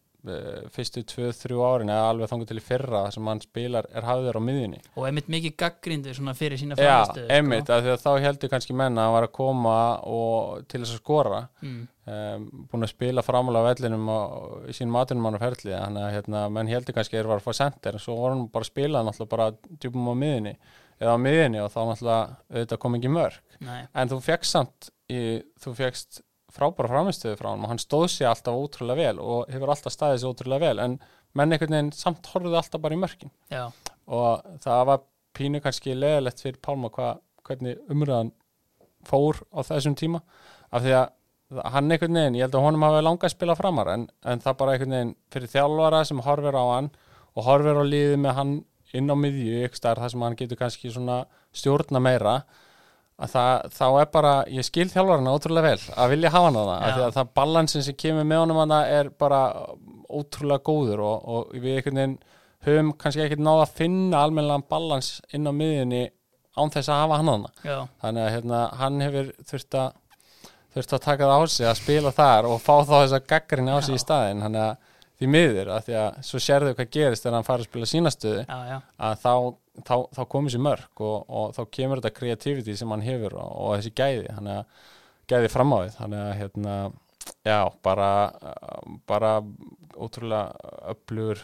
fyrstu tvö, þrjú árin eða alveg þangur til í fyrra sem hann spilar er hafður á miðjunni. Og einmitt mikið gaggrindu svona fyrir sína af því að þá heldur kannski menna að hann var að koma og til þess að skora. Mm. um, búin að spila framála á vellinum á, í sín matunum hann á ferli þannig að hérna, menn heldur kannski að þeir var að fá sender en svo voru hann bara að spila náttúrulega bara djúpum á miðinni eða á miðinni og þá náttúrulega auðvitað kom ekki mörg Nei, en þú fegst samt í, þú fegst frábæra framistöðu frá hann og hann stóð sér alltaf ótrúlega vel og hefur alltaf staðið sér ótrúlega vel en menn einhvern veginn samt horfðu alltaf bara í mörkin. Já, og það var pínu kannski leðilegt fyrir Pálma hva, hvernig umröðan fór á þessum tíma af því að hann einhvern veginn, ég held að honum hafi langað að spila framar en, en það bara einhvern veginn fyrir þjálfara sem horfir á hann og horfir á liðið með hann inn á miðju ykkur staðar þar sem hann getur kannski svona stjórna meira að það, þá er bara, ég skil þjálfarana ótrúlega vel að vilja hafa hann að það því að það balansin sem kemur með honum hana er bara ótrúlega góður og, og við einhvern veginn höfum kannski ekkert náða að finna almennilegan balans inn á miðjunni án þess að hafa hann hana já, þannig að hérna, hann hefur þurft að þurft að taka það á sig að spila þar og fá þá þessa gaggrinni á sig í staðin þannig að því miður að því að svo sérðu hvað gerist þegar hann fara að spila sínastöðu að þá, þá, þá komið sér mörg og, og þá kemur þetta creativity sem hann hefur og, og þessi gæði þannig að gæði fram á því þannig að hérna, já, bara bara ótrúlega öflugur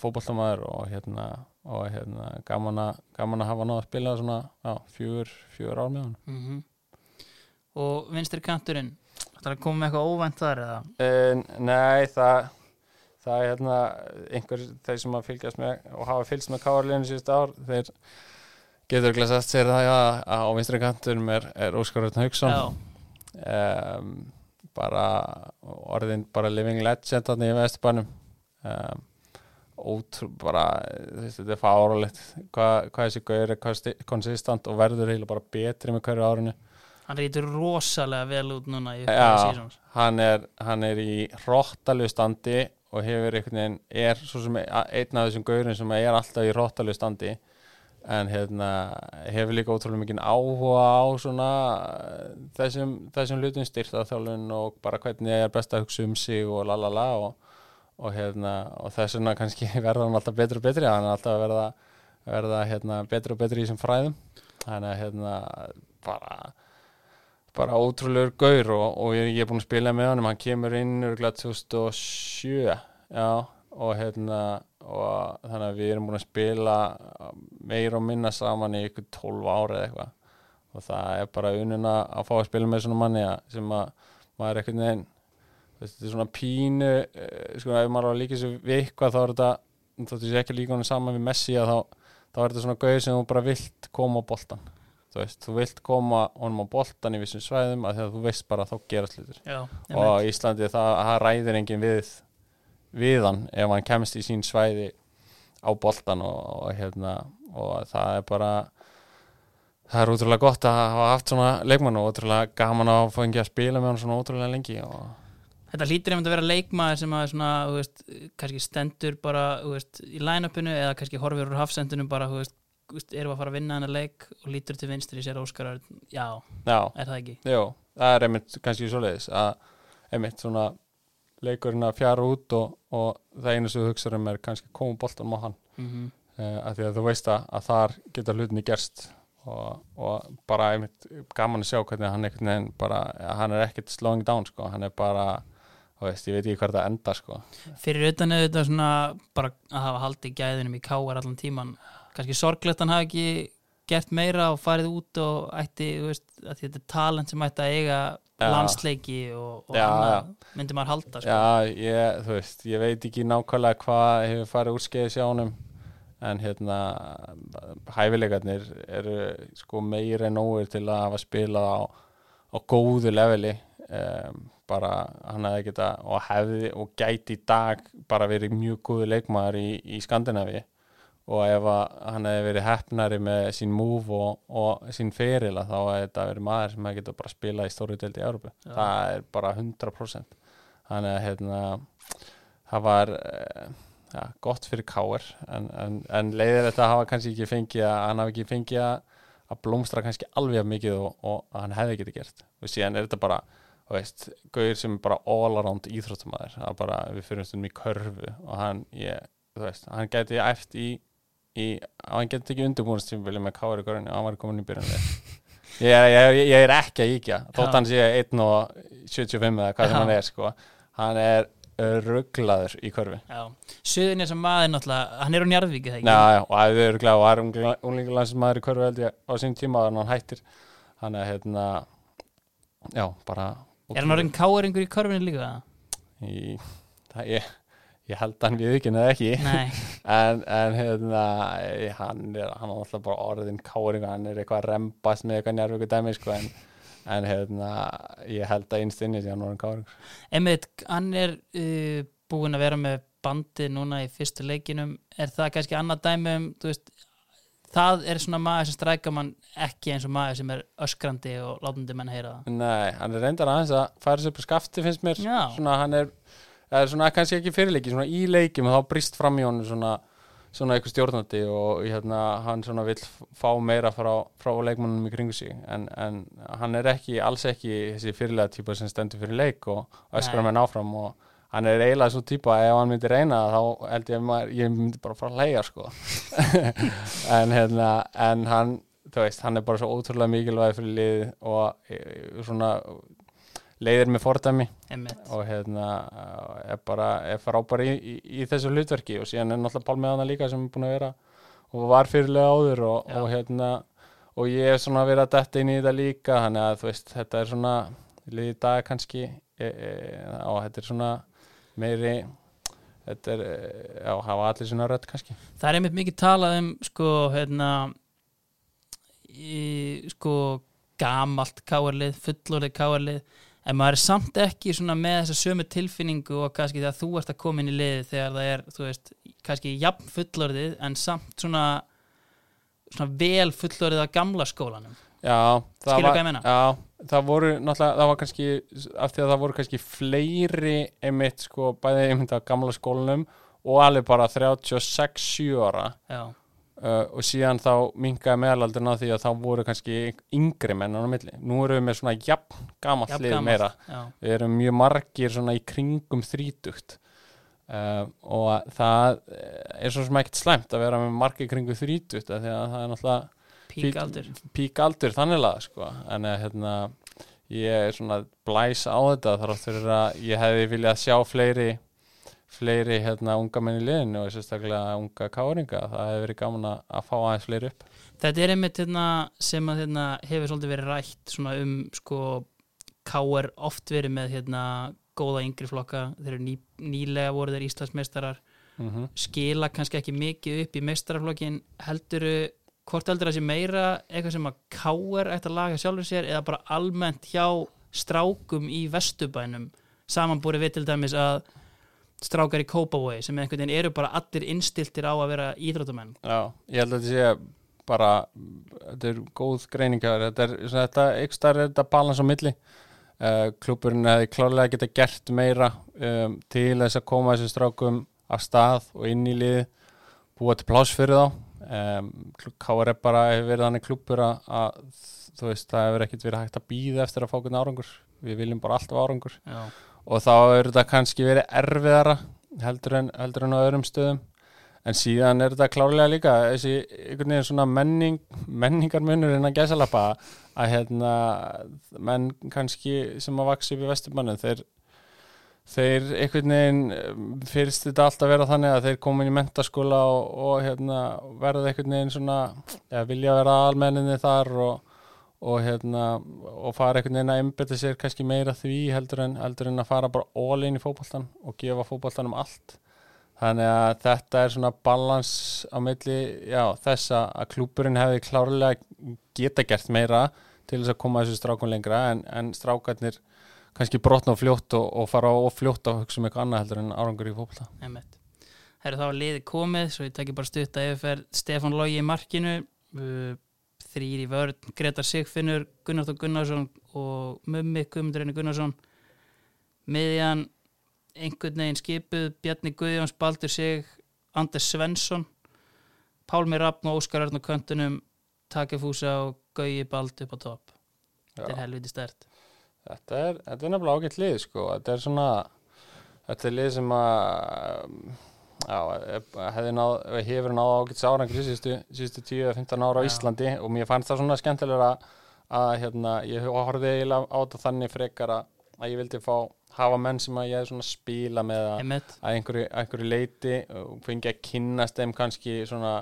fótboltamaður og hérna og hérna gaman að, gaman að hafa náða að spila svona, já, fjögur, fjögur ár með hann mhm. Og vinstri kanturinn, er að koma með eitthvað óvænt þar eða? Uh, nei, það það er hérna einhver þeir sem að fylgjast með og hafa fylgst með káarleginu síðust ár þeir getur sagt sér það að á vinstri kanturum er, er Óskar Rötn Hauksson. Já, um, bara orðin bara living legend þarna í Vesturbænum. Um, ótrú bara þetta er fáralegt hvað, hvað þessi gauður er konsistant og verður eiginlega bara betri með hverju árinu. Hann reytur rosalega vel út núna í upphafi sísons hann er, hann er í róttalegu standi og hefur einhvern veginn er svo sem einn af þessum gaurin sem er alltaf í róttalegu standi en hérna hefur líka ótrúlega mikið áhuga á svona eh, þessum, þessum hlutum styrta þjálfun og bara hvernig er best að hugsa um sig og lalala og, og hérna og þess vegna kannski verða hann alltaf betri og betri hann er alltaf að verða, verða hérna betri og betri í þessum fræðum. Þannig að hérna bara bara ótrúlegur gaur og, og ég, ég er búin að spila með honum hann kemur inn örgulega 2007 já, og hérna og þannig að við erum búin að spila meira og minna saman í ykkur 12 ára eða eitthvað. Og það er bara ununa að fá að spila með svona manni að, sem að maður er þú veist, þetta er svona pínu eh, sko ef maður að líka sér við eitthvað þá er þetta þá þú sé ekki líka honum saman við Messi að þá, þá er þetta svona gaur sem þú bara vilt koma á boltan þú veist, þú vilt koma honum á boltan í vissum svæðum að að þú veist bara þá gerast hlutur Já, og á Íslandi það, það ræðir enginn við við hann ef hann kemst í sín svæði á boltan og, og hérna og það er bara það er útrúlega gott að hafa haft svona leikmann og útrúlega gaman að fá ekki að spila með hann svona útrúlega lengi og Þetta hlýtur einmitt að vera leikmaður sem að svona, þú veist, kannski stendur bara, þú veist, í line-upinu eða kannski horfir úr hafsendunum bara, þú veist, erum við að fara að vinna hennar leik og lítur til vinstri sér Óskar já, já, er það ekki? jú, það er einmitt kannski svoleiðis að einmitt svona leikurinn að fjara út og, og það einu sem þú hugsaður um er kannski koma boltanum á hann. Mm uh, að því að þú veist að, að þar geta hlutinni gerst og, og bara einmitt gaman að sjá hvernig hann einhvern veginn bara, hann er ekkert slowing down sko, hann er bara veist, ég veit ekki hvað það enda sko. Fyrir utan auðvitað svona bara að hafa haldið gæðinum í káar allan tíman kannski sorglegt hann hafi ekki gert meira og farið út og ætti, veist, þetta er talent sem ætti að eiga Já. landsleiki og, og Já, annað myndi maður halda sko. Já, ég, þú veist, ég veit ekki nákvæmlega hvað hefur farið úrskeiðis hjá honum en hérna hæfileikarnir eru sko meir en nógur til að hafa spilað á, á góðu leveli um, bara hann hefði geta og hefði og gæti í dag bara verið mjög góðu leikmaður í, í Skandinavi og ef hann hefði verið hefnari með sín move og, og sín ferila þá hefði þetta verið maður sem hefði geta bara spilað í stóru deldi í Európu Já. það er bara 100% þannig að hérna það var eh, ja, gott fyrir Káir en, en, en leiðir þetta hafa kannski ekki fengið að hann hafi ekki fengið að, blómstra kannski alveg mikið og, og hann hefði getið gert. Og síðan er þetta bara veist, gauðir sem er bara all around íþróttumæður, er við fyrir stundum í körfu og hann, ég, veist hann geti æft í, í hann geti ekki vilja með Káir í görðinu, hann var komin í byrjunni ég, er- ég, er- ég er ekki að íkja þótt hann sé 1.75 eða hvað sem hann er sko. hann er rugglaður í körfi Já, Suðin er sem maður náttúrulega, hann er á Njarðvík eða ekki? Já, já, og að þau eru glæð og var unglingulandsmaður í körfu held ég á sín tíma þannig að hann hættir. Hann er hérna já, bara Er hann orðin káeringur í körfinu líka? í, það, ég, ég held hann við ekki. Neða ekki en, en hérna eh, hann er, hann er alltaf bara orðin káring hann er eitthvað að rembast með eitthvað njárvíku dæmi sko, en, en hérna ég held að innst inni sé hann orðin káring Emmett, hann er uh, búinn að vera með bandi núna í fyrstu leikinum er það kannski annað dæmi um þú veist, það er svona maður sem strækar mann ekki eins og maður sem er öskrandi og látandi menn heyra það? Nei, hann er reyndar aðeins að færa sér upp á skafti finnst mér. Já. svona hann er, það er svona kannski ekki fyrirleiki svona í leikjum þá brist fram í honum svona, svona eitthvað stjórnandi og hérna, hann svona vill fá meira frá, frá leikmannum í kringu sig en, en hann er ekki, alls ekki þessi fyrirlega típa sem stendur fyrir leik og öskra Nei. menn áfram og hann er eiginlega svo típa að ef hann myndi reyna þá held ég að ég myndi bara fara að leia sko en hérna en hann, þú veist, hann er bara svo ótrúlega mikilvæg fyrir lið og e, svona leiðir með fordæmi Emmett, og hérna er bara er frábær í, í, í þessu hlutverki og síðan er náttúrulega Pálmi Anna líka sem er búin að vera og var fyrirlega áður og, og hérna og ég er svona að detta inn í þetta líka þannig að þú veist, þetta er svona liðið í dag kannski e, e, og þetta er svona meiri þetta er, e, já, hafa allir svona rödd kannski. Það er einmitt mikið talað um sko, hérna í, sko gamalt káarlið, fullorðið káarlið en maður er samt ekki með þessa sömu tilfinningu og kannski þegar þú ert að koma inn í liðið þegar það er, þú veist, kannski jafn fullorðið en samt svona svona vel fullorðið að gamla skólanum. Já, það var? Já, það voru náttúrulega, það var kannski af því að það voru kannski fleiri einmitt sko, bæði einmitt af gamla skólanum og alveg bara 36-7 ára. Já, uh, og síðan þá minkaði meðalaldurinn á því að þá voru kannski yngri menn á milli. Nú erum við með svona jafn gamalt jafn lið gamalt, meira. já, Við erum mjög margir svona í kringum þrítugt uh, og það er svo sem ekkert slæmt að vera með margir kringum þrítugt því að það er náttúrulega píkaldur pík aldur þannig laga sko. en eh, hérna ég er svona blæs á þetta þar áttur að ég hefði viljað sjá fleiri fleiri hérna unga menn í liðinu og sérstaklega unga káringa það hefði verið gaman að fá aðeins fleiri upp Þetta er einmitt hérna, sem að hérna, hefur svolítið verið rætt svona um sko K.R. oft verið með hérna, góða yngri flokka þeir eru ný, nýlega voru þeir Íslandsmeistarar mm -hmm. skila kannski ekki mikið upp í meistaraflokkin helduru, hvort heldur það sé meira eitthvað sem að K.R. ætti að laga sjálfur sér eða bara almennt hjá strákum í vestubænum samanbúrið við til dæmis að strákar í Kópavogi sem einhvern veginn eru bara allir innstiltir á að vera íþróttamenn. Já, ég held að þetta sé bara, þetta er góð greiningar þetta er þetta, er þetta balans á milli. Uh, klúburinn hefði klárlega geta gert meira um, til þess að koma þessu strákum af stað og inn í lið búa til pláss fyrir þá. Um, KR er bara hefur verið þannig klúbur að, að þú veist, það hefur ekkert verið hægt að býða eftir að fá hvernig árangur. Við viljum bara alltaf árangur. Já, og þá er þetta kannski verið erfiðara heldur en, heldur en á öðrum stöðum. En síðan er þetta klárlega líka þessi einhvern veginn svona menning menningarmunur innan gæsalappa að hérna menn kannski sem að vaksa upp í vesturmannu þeir þeir einhvern veginn fyrst þetta alltaf vera þannig að þeir koma inn í mentaskóla og, og hérna verða einhvern veginn svona ja, vilja vera almenninni þar og og hérna og fara einhvern veginn að einbetta sér kannski meira því heldur en, heldur en að fara bara all in í fótboltan og gefa fótboltanum allt. Þannig að þetta er svona balans á milli, já, þess að að klúburinn hefði klárlega geta gert meira til þess að koma þessu strákun lengra en, en strákarnir kannski brotna og fljótt og, og fara og fljótt að hugsa um eitthvað annað heldur en árangur í fótbolta. Einmitt. Herru þá var liði komið, svo ég tekki bara stutt að yfirferð Stefán Lógi í markinu. Uh, þrýr í vörð, Gretar Sigfinnur Gunnar Þór Gunnarsson og Mummi Guðmundur Einir Gunnarsson. Miðjan einhvern veginn skipuð Bjarni Guðjóns, Baldur Sig Anders Svensson Pálmi Rappn og Óskar Örn og Köntunum Takefúsa og Gauji Bald upp á topp. Þetta er helviti stert. Þetta er, þetta er nefnilega ágætt lið sko. þetta er svona þetta er lið sem að já, hefði náð, hefur náð ágætt árangur síðustu, síðustu 10-15 ára á. Íslandi og mér fannst það svona skemmtilega að hérna, ég horfði eiginlega á þetta þannig frekar að ég vildi fá hafa menn sem að ég svona spila með að, að einhverju, einhverju leiti og fengi að kynnast þeim kannski svona,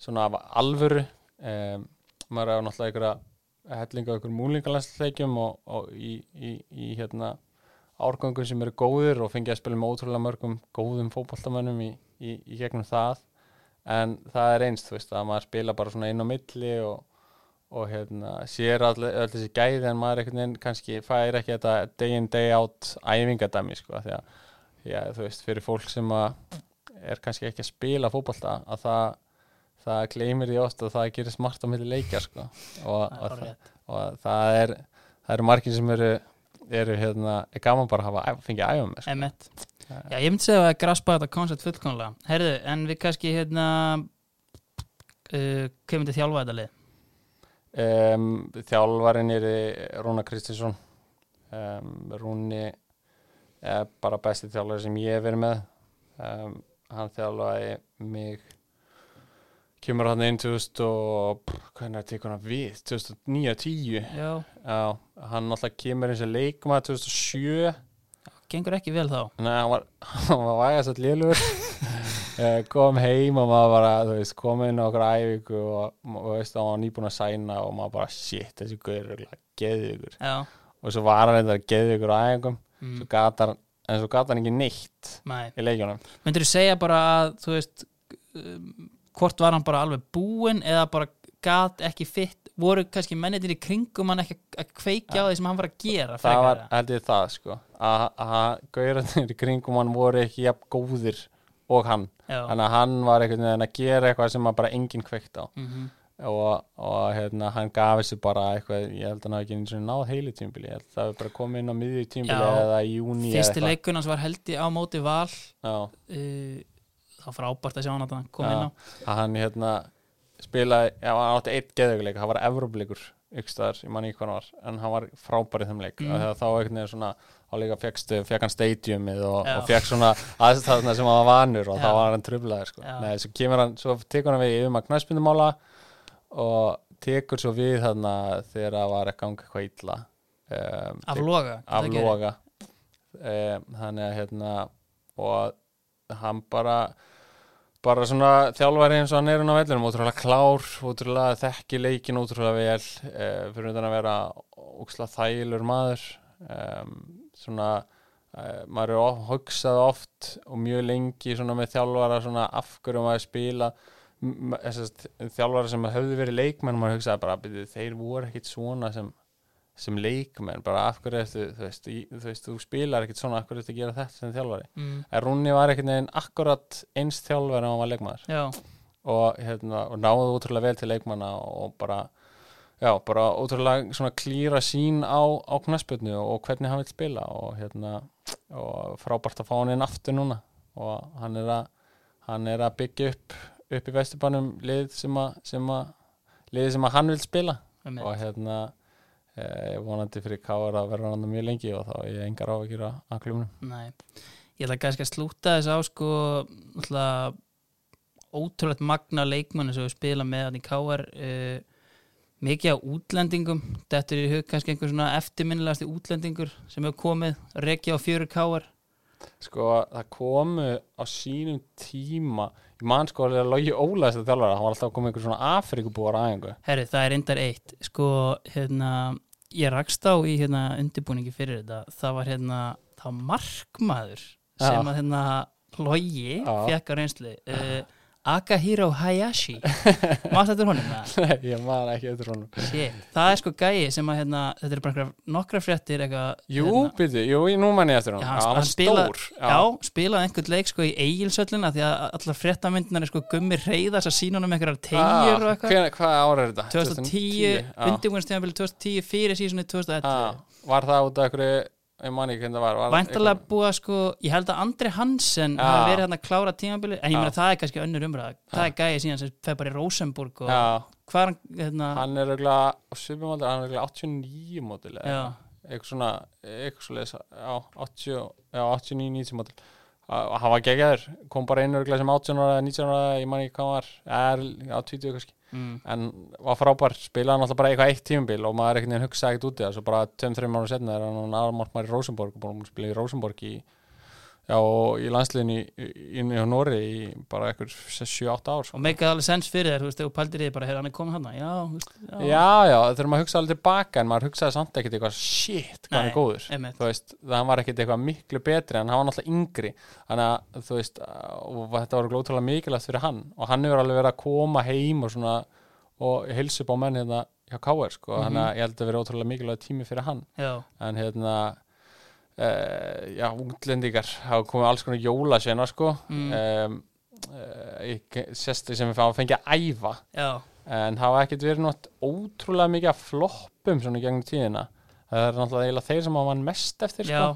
svona af alvöru um, maður á náttúrulega einhverja hellinga á einhverjum múlingalandsleikjum og, og í, í, í hérna árgangum sem eru góðir og fengi að spila með ótrúlega mörgum góðum fótboltamönnum í, í, í gegnum það en það er einst, þú veist, að maður spila bara svona inn á milli og, og hérna, sér all, öll þessi gæði en maður einhvern veginn kannski fær ekki þetta day in day out æfingadæmi sko, því að, að þú veist, fyrir fólk sem er kannski ekki að spila fótbolta að það, það gleymir því oft að það gerir smart á milli leikja sko. og, og, og það er það eru margir sem eru eru hérna, er gaman bara að hafa fengið að æfa með sko. einmitt. Já, ég myndi segja að graspa þetta koncept fullkomlega. Herðu, en við kannski hérna uh, kemur til þjálfa þetta lið. Um, þjálfarinn er Rúna Kristinsson. Um, Rúni er bara besti þjálfari sem ég hef verið með. Um, hann þjálfaði mig kemur hann inn 2000 og pff, hvernig er tekur hann við? 2009-10 Já, Já, hann náttúrulega kemur eins og leikma 2007 gengur ekki vel þá. Nei, hann var, var vægast að lélur kom heim og maður bara, veist, kom inn á okkur æfingu og, og veist, hann var nýbúin að sæna og maður bara, shit, þessi guður er geðugur Já, og svo var hann eitthvað geðugur á æfingum. Mm, svo gatar, en svo gata hann ekki neitt mæ í leikjunum. Myndir þú segja bara að, þú veist um, hvort var hann bara alveg búinn eða bara gat ekki fitt voru kannski mennitir í kringum hann ekki að kveikja á því sem hann var að gera það var, eða? held ég það, sko. Að, gaurarnir í kringum hann voru ekki jafn góðir og hann. Þannig að hann var einhvern veginn að gera eitthvað sem bara enginn kveikt á. Mhm, og, og hérna, hann gaf þessu bara eitthvað, ég held að hann hafi ekki eins og náð heilu tímbili, ég held að það hefur bara komið inn á miðju tímbili eða í júni Fyrsti leikunans var held ég á móti val uh, þá frábært að sjá hann að það kom Já. inn á að hann hérna spilaði, já, hann átti eitt geðuguleik það var Evrópuleikur, ykstaðar, ég man ekki hvað hann var en hann var frábær í þeim leik Mm. þá einhvern veginn svona, þá líka fegst, fekk hann stadiumið og, og fekk svona aðstæðna sem hann var vanur og Já. þá var hann trublaður sko. Já. Nei, svo kemur hann, svo tekur hann við yfir maður knæspindumála og tekur svo við þarna þegar það var að ganga eitthvað illa um, af loga af það gerir. loga um, þannig að hérna og hann bara bara svona þjálfari eins og hann er hann á vellinum, ótrúlega klár ótrúlega þekki leikin ótrúlega vel uh, fyrir utan að vera ókslega þælur maður. Um, svona uh, maður er of, hugsað oft og mjög lengi svona með þjálfara svona af hverju maður spila þjálfara sem höfðu verið leikmenn maður hugsaði bara, byrju, þeir voru ekkit svona sem sem leikmenn, bara af hverju ertu, þú veist, í, þú veist, þú spilar ekkit svona af hverju ertu að gera þetta sem þjálfari? Mm, en Rúni var ekkert neginn akkurat eins þjálfari en hann var leikmaður. Já, og, hérna, og náðu ótrúlega vel til leikmanna og bara já, bara ótrúlega svona klýra sín á, á knaspjörnu og hvernig hann vil spila og hérna og frábært að fá hann inn aftur núna. Og hann er að hann er að byggja upp upp í vesturbænum lið sem að, sem að lið sem að hann vil spila. Einmitt. og hérna eh, vonandi fyrir Káar að vera hann mjög lengi og þá er ég engar á að gera að klumnum Nei, ég ætla kannski að slúta þess á sko ótrúlegt magna leikmanni sem við spila með hann í KR uh, mikið á útlendingum. Þetta er í hug kannski einhver svona eftirminnilegasti útlendingur sem hefur komið rekja á fjöru KR sko það komu á sínum tíma ég man sko að logi ólæðist að þjálfara hann var alltaf koma einhver svona Afrikubúar aðeingu Herri, það er reyndar eitt. Sko, hérna, ég rakst á í hérna, undirbúningi fyrir þetta það var hérna, það var markmaður sem að hérna logi Já. fekk á reynslu uh, Akahiro Hayashi. Mást þetta honum? Það? Nei, ég man ekki eftir honum. Shit. það er sko gæi sem að hérna, þetta er bara nokkra fréttir eitthvað Jú, hérna, byrju, jú, nú man ég eftir honum. Já, Já, hann stór já, spilaði einhvern leik sko í eigilsöllina því að allar fréttamyndinar er sko gummi reyðas að sína honum einhverjar tegjur Hver, Hvað ára er þetta? 2010, undirbúinstjáðanbili 2010 fyrir sísunni 2011 Já, Var það út af einhverju ég man ekki hvernig það var, Væntalega búið að sko, ég held að Andri Hansen Já. hafi verið hann að klára tímabili en ég meina það er kannski önnur umræða. Það er gæði síðan sem fer bara í Rosenborg og Já, hvað er hann, hérna hann er á auðvitað 89 mótil eitthvað. Svona, eitthvað svo leisa já, 80, já, 89, 90 mótil hann var geggjaður, kom bara inn auðvitað sem 18 ára, 19 ára, ég man ekki hvað var. Er, já, 20 kannski mm. en var frábær, spilaði náttúrulega bara eitthvað eitt tímabil og maður einhvern veginn hugsaði ekkert út í það svo bara 2-3 mánu setna er hann aðalmarkmaður í Rosenborg og búin að spila í Rosenborg í já, og í landsliðin í, í, Nóri í bara eitthvað 7-8 ár sko. og meikaði alveg sens fyrir þér, þú veist, og pældir þið bara, heyrðu, hann komið hann já, veist, já, já, þegar maður hugsaði alveg tilbaka en maður hugsaði samt ekkert eitthvað shit, hvað hann er góður. einmitt. þú veist, það var ekkert eitthvað miklu betri en hann var náttúrulega yngri. Þannig að þú veist, og þetta var glótrúlega mikilvægt fyrir hann. Og hann hefur alveg verið að koma heim og svona og hilsa upp á menn hérna hjá KR uh, já, unglendingar hafa komið alls konar jólasveina sko. Mm. um, uh, ég sést sem við fá að fengja að æfa. Já, en hafa ekkert verið nátt ótrúlega mikið að floppum svona gegnum tíðina. Það er náttúrulega eiginlega þeir sem hafa hann mest eftir sko.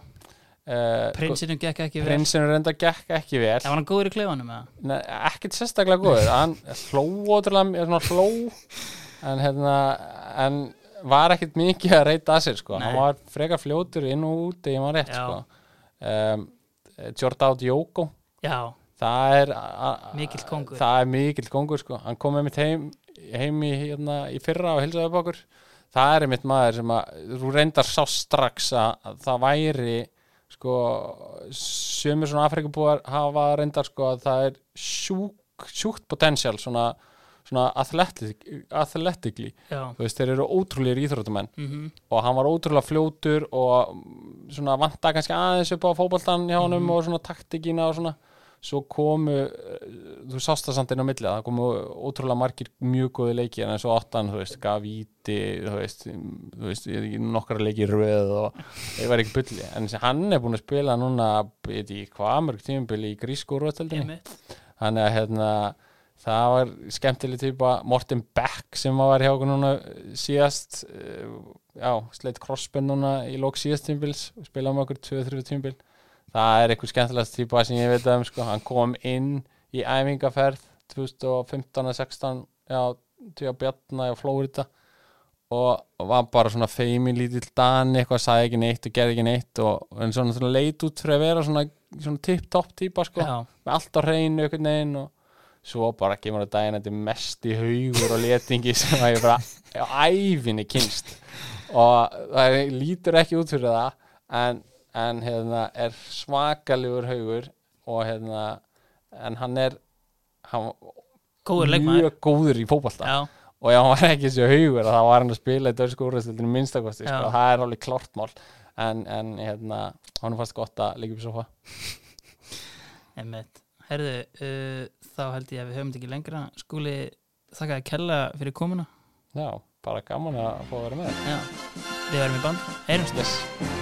uh, prinsinu gekk ekki vel. prinsinu reynda gekk ekki vel. Já, var hann góður í klefanum eða? Ekkert sérstaklega góður. Hann hló ótrúlega hló. En, hérna, en var ekkert mikið að reyta að sér sko. Hann var frekar fljótur inn og út ég var rétt sko. um, Jordá Diogo Já, það er Mikill kóngur. það er mikill kongur sko. hann kom með mitt heim, heim í, hérna, í fyrra og hilsaði upp okkur það er mitt maður sem að þú reyndar sá strax að, að það væri sko sömur svona Afrikabúar hafa reyndar sko að það er sjúk, sjúkt potential svona, svona athletic, athletically. Þú veist, þeir eru ótrúlega íþróttumenn mm og hann var ótrúlega fljótur og mm, svona vanta kannski aðeins upp á fótboltan hjá honum Mhm. og svona taktikina og svona. Svo komu, eh, þú sást það samt inn á milli það komu ótrúlega margir mjög góði leiki en eins og áttan, þú veist, gaf víti þú veist, þú veist ég- nokkra leiki í röð og ég var ekki bulli. En hann er búin að spila núna veit ég, hvað mörg tímubili í Einmitt. þannig að hérna það var skemmtileg típa Morten Beck sem var hjá okkur núna síðast eh, já, sleitt crossbund núna í lók síðast tímbils spilaði með okkur 2-3 tímbil það er eitthvað skemmtilegast típa sem ég veit um sko. hann kom inn í æfingaferð 2015-16 já, til að bjarna í Flórida og var bara svona feimin lítill dan eitthvað, sagði ekki neitt og gerði ekki neitt og en svona, svona leit út fyrir að vera svona, svona tip-top típa sko. Já, með allt á hreinu einhvern veginn og svo bara kemur það daginn þetta mest í haugur og letingi sem að ég bara á æfinni kynst og það lítur ekki út fyrir það en, en hérna er svakalegur haugur og hérna en hann er hann góður leikmaður. mjög góður í fótbolta. Já, og ef hann var ekki þessi haugur þá var hann að spila í dörsku úrreistildinu minnstakosti sko, það er alveg klortmál en, en hérna, hann fast gott að líka upp í sofa. Einmitt Herðu, uh, þá held ég að við höfum þetta ekki lengra. Skúli, þakka að kella fyrir komuna. Já, bara gaman að fá að vera með. Já, við verðum í band. Heyrumst. Yes.